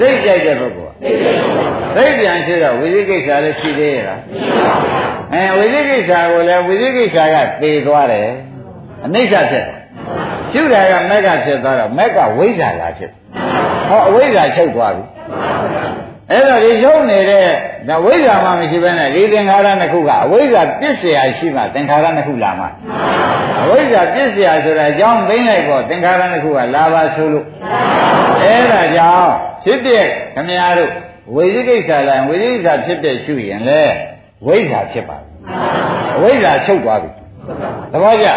သိကြိုက်တဲ့ပုဂ္ဂိုလ်သိပြန်ရှုတော့ဝိသိကိစ္စလည်းရှိသေးရဲ့လားအဲဝိသိကိစ္စကိုလည်းဝိသိကိစ္စကသေသွားတယ်အနိစ္စဖြစ်ရှုတာကမက်ကဖြစ်သွားတော့မက်ကဝိဇ္ဇာလာဖြစ်ဟောအဝိဇ္ဇာချုပ်သွားပြီ အဲ့တော့ဒီရုပ်နေတဲ့ဒါဝိဇ္ဇာမှမရှိဘဲနဲ့ဒီသင်္ခါရနှစ်ခုကအဝိဇ္ဇာပြစ်เสียရှိမှသင်္ခါရနှစ်ခုလာမှအဝိဇ္ဇာပြစ်เสียဆိုတာအကြောင်းသိမ့်လိုက်ပေါ့သင်္ခါရနှစ်ခုကလာပါဆိုလို့အဲ့ဒါကြောင့်ဖြစ်တဲ့ခမည်းတော်ဝိသိကိစ္စလိုက်ဝိသိကိစ္စဖြစ်တဲ့ရှုရင်လေဝိဇ္ဇာဖြစ်ပါဘူးအဝိဇ္ဇာချုပ်သွားပြီသဘောကျ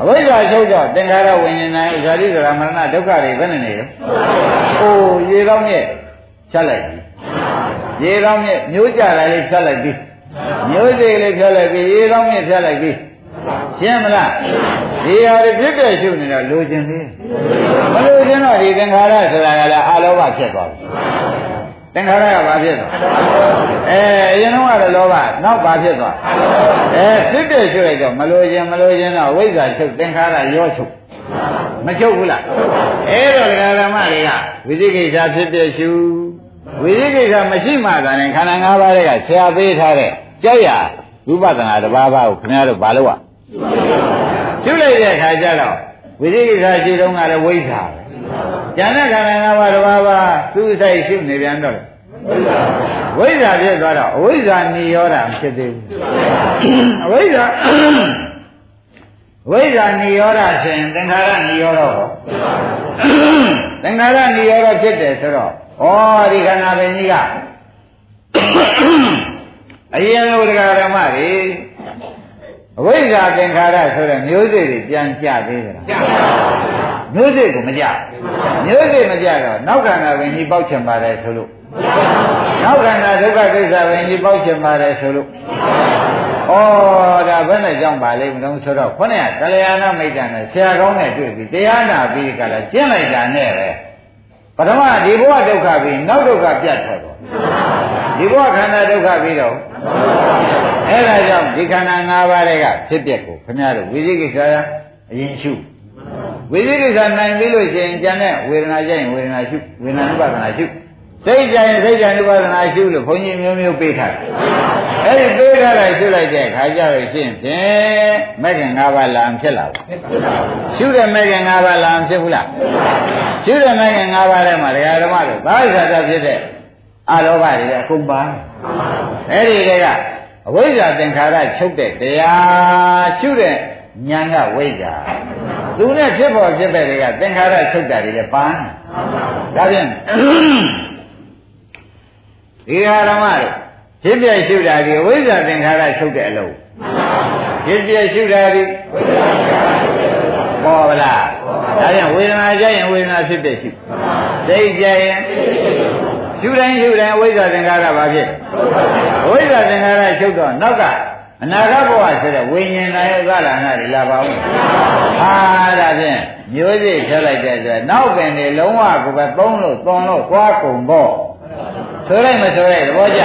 အဝိဇ္ဇာချုပ်တော့သင်္ခါရဝိညာဉ်နဲ့ဇာတိဇရာမရဏဒုက္ခတွေဘယ်နဲ့နေလဲအိုးရေကောင်းရဲ့ဖြတ်လိုက်ပြီ ရေကောင်းမြက်မျိုးကြတာလေးဖြတ်လိုက်ပြီမျိုးစေလေးဖြတ်လိုက်ပြီရေကောင်းမြက်ဖြတ်လိုက်ပြီရှင်းမလားဒီဟာတွေဖြစ်ပြရှုနေတော့လိုချင်သေးမလိုချင်တော့ဒီသင်္ခါရဆိုတာကလည်းအလောဘဖြစ်သွားပြီသင်္ခါရကဘာဖြစ်သွားအဲအရင်တော့ကတော့လောဘနောက်ဘာဖြစ်သွားအဲဖြစ်ပြရှုလိုက်တော့မလိုချင်မလိုချင်တော့ဝိဇ္ဇာချုပ်သင်္ခါရရောချုပ်မချုပ်ဘူးလားအဲ့တော့ဒကာဓမ္မတွေကဝိသိကိစ္စဖြစ်ပြရှု ဝိသိကိစ္စမရှိမှသာနဲ့ခန္ဓာ၅ပါးတွေကဆရာပေးထားတဲ့ကြောက်ရဝိပဿနာတစ်ပါးပါးကိုခင်ဗျားတို့ဘာလို့ ਆ ရှုလိုက်တဲ့အခါကျတော့ဝိသိကိစ္စရှုတုန်းကလည်းဝိဇ္ဇာပဲဉာဏ်နဲ့ခန္ဓာ၅ပါးတစ်ပါးပါးသူ့ဆိုင်ရှုနေပြန်တော့ဝိဇ္ဇာဖြစ်သွားတော့အဝိဇ္ဇာနိရောဓဖြစ်သေးဘူးအဝိဇ္ဇာဝိဇ္ဇာနိရောဓဆိုရင်သင်္ခါရနိရောဓဟောသင်္ခါရနိရောဓဖြစ်တယ်ဆိုတော့ ဩဒီခန္ဓာပင်ကြီးကအရင်လိုတရားဓမ္မတွေအဝိဇ္ဇာသင်္ခါရဆိုတဲ့မျိုးစေ့တွေပြန်ကြသေးသလားမျိုးစေ့ကိုမကြမျိုးစေ့မကြတော့နောက်ခန္ဓာပင်ကြီးပေါက်ချင်ပါတယ်ဆိုလို့နောက်ခန္ဓာဒုက္ခသစ္စာပင်ကြီးပေါက်ချင်ပါတယ်ဆိုလို့ဩဒါဘယ်နဲ့ကြောင့်ပါလိမ့်မလို့ဆိုတော့ခုနကကလျာဏမိတ်တန်နဲ့ဆရာကောင်းနဲ့တွေ့ပြီးတရားနာပြီးကြလားကျင့်လိုက်တာနဲ့ပဲ ပထမဒီဘဝဒုက္ခပြီးနောက်ဒုက္ခပြတ်ထွက်တော့ဒီဘဝခန္ဓာဒုက္ခပြီးတော့အဲ့ဒါကြောင့်ဒီခန္ဓာ၅ပါးတွေကဖြစ်ပျက်ကိုခင်ဗျားတို့ဝိသိကိစ္စရာအရင်ရှုဝိသိကိစ္စနိုင်ပြီလို့ရှိရင်ကျန်တဲ့ဝေဒနာကြရင်ဝေဒနာရှုဝေဒနာဥပါဒနာရှု စိတ်ကြရင်စိတ်ကြဥပါဒနာရှုလို့ဘုန်းကြီးမျိုးမျိုးပေးထားတယ်အဲ့ဒီပေးထားတာရှုလိုက်တဲ့ခါကျတော့ရှင်းဖြင့်မဂ္ဂင်၅ပါးလာဖြစ်လာဘူးရှုတဲ့မဂ္ဂင်၅ပါးလာဖြစ်ဘူးလားရှုတဲ့မဂ္ဂင်၅ပါးထဲမှာဒကာဓမ္မတို့ဘာသာတာဖြစ်တဲ့အလောဘတွေအကုန်ပါအဲ့ဒီတွေကအဝိဇ္ဇာသင်္ခါရချုပ်တဲ့တရားရှုတဲ့ဉာဏ်ကဝိဇ္ဇာသူနဲ့ဖြစ်ပေါ်ဖြစ်ပဲတွေကသင်္ခါရချုပ်တာတွေလည်းပန်းဒါဖြင့် ဒီဟာဓမ္မတို့ဖြစ်ပြရှုတာဒီဝိဇ္ဇာသင်္ခါရချုပ်တဲ့အလုံးဖြစ်ပြရှုတာဒီပေါ်ဗလားဒါပြန်ဝေဒနာကြရင်ဝေဒနာဖြစ်ဖြစ်ရှုစိတ်ကြရင်ရှုတိုင်းရှုတိုင်းဝိဇ္ဇာသင်္ခါရဘာဖြစ်ဝိဇ္ဇာသင်္ခါရချုပ်တော့နောက်ကအနာဂတ်ဘဝဆိုတဲ့ဝိညာဉ်နာယကလာနာတွေလာပါဦးဟာဒါဖြင့်မျိုးစိဖြတ်လိုက်တဲ့ဆိုနောက်ပင်နေလုံးဝကိုပဲသုံးလို့သွန်လို့သွားကုန်ပေါ့ ဆိုလိုက်မဆိုလိုက်သဘောကျ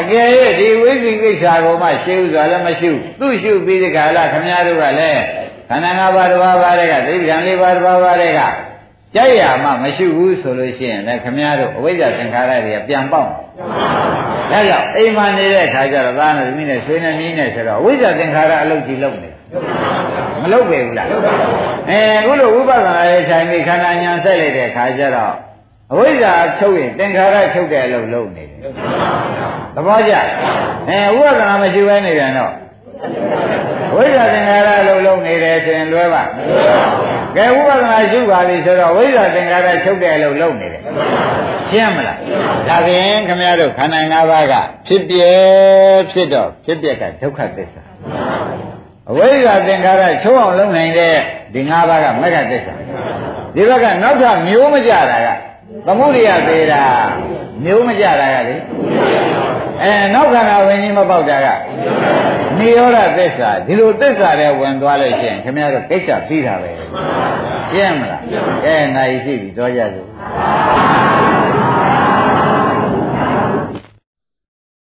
အကယ်၍ဒီဝိသိကိစ္စကိုမှရှင်းဥစွာလည်းမရှိသူ့ရှုပြီးဒီကလာခမည်းတော်ကလည်းခန္ဓာ၅ပါးတစ်ပါးပါးတဲ့ကသိပ္ပံ၄ပါးတစ်ပါးပါးတဲ့ကကြိုက်ရမှမရှိဘူးဆိုလို့ရှိရင်လည်းခမည်းတော်အဝိဇ္ဇာသင်္ခါရတွေကပြန်ပေါက်ဒါကြောင့်အိမ်မှာနေတဲ့ခါကျတော့သားနဲ့သမီးနဲ့ဆွေးနဲ့နီးနဲ့ဆိုတော့အဝိဇ္ဇာသင်္ခါရအလုပ်ကြီးလုပ်နေမလုပ်ပေဘူးလားအဲအခုလိုဝိပဿနာရဲ့ဆိုင်ပြီးခန္ဓာညာဆက်လိုက်တဲ့ခါကျတော့ အဝိဇ္ဇာချုပ်ရင်သင်္ခါရချုပ်တဲ့အလုပ်လုပ်နေတယ်သဘောကျအဲဝိပဿနာမရှိဘဲနေပြန်တော့ဝိဇ္ဇာသင်္ခါရလုံးလုံးနေတယ်ဆိုရင်လွဲပါကဲဝိပဿနာရှုပါလိဆိုတော့ဝိဇ္ဇာသင်္ခါရချုပ်တဲ့အလုပ်လုပ်နေတယ်ရှင်းမလားဒါဖြင့်ခမရတို့ခန္ဓာ၅ပါးကဖြစ်ပြဖြစ်တော့ဖြစ်ပြကဒုက္ခသစ္စာအဝိဇ္ဇာသင်္ခါရချုပ်အောင်လုပ်နိုင်တဲ့ဒီ၅ပါးကမဂ္ဂသစ္စာဒီဘက်ကနောက်ထပ်မျိုးမကြတာက သမုဒိယသေးတာမျိုးမကြတာကလေအဲနောက်ခန္ဓာဝင်ကြီးမပေါက်တာကနိရောဓသစ္စာဒီလိုသစ္စာတွေဝင်သွားလို့ရှိရင်ခင်ဗျားတို့ကိစ္စပြီးတာပဲရှင်းမလားကဲနိုင်ရှိပြီတော့ကြစို့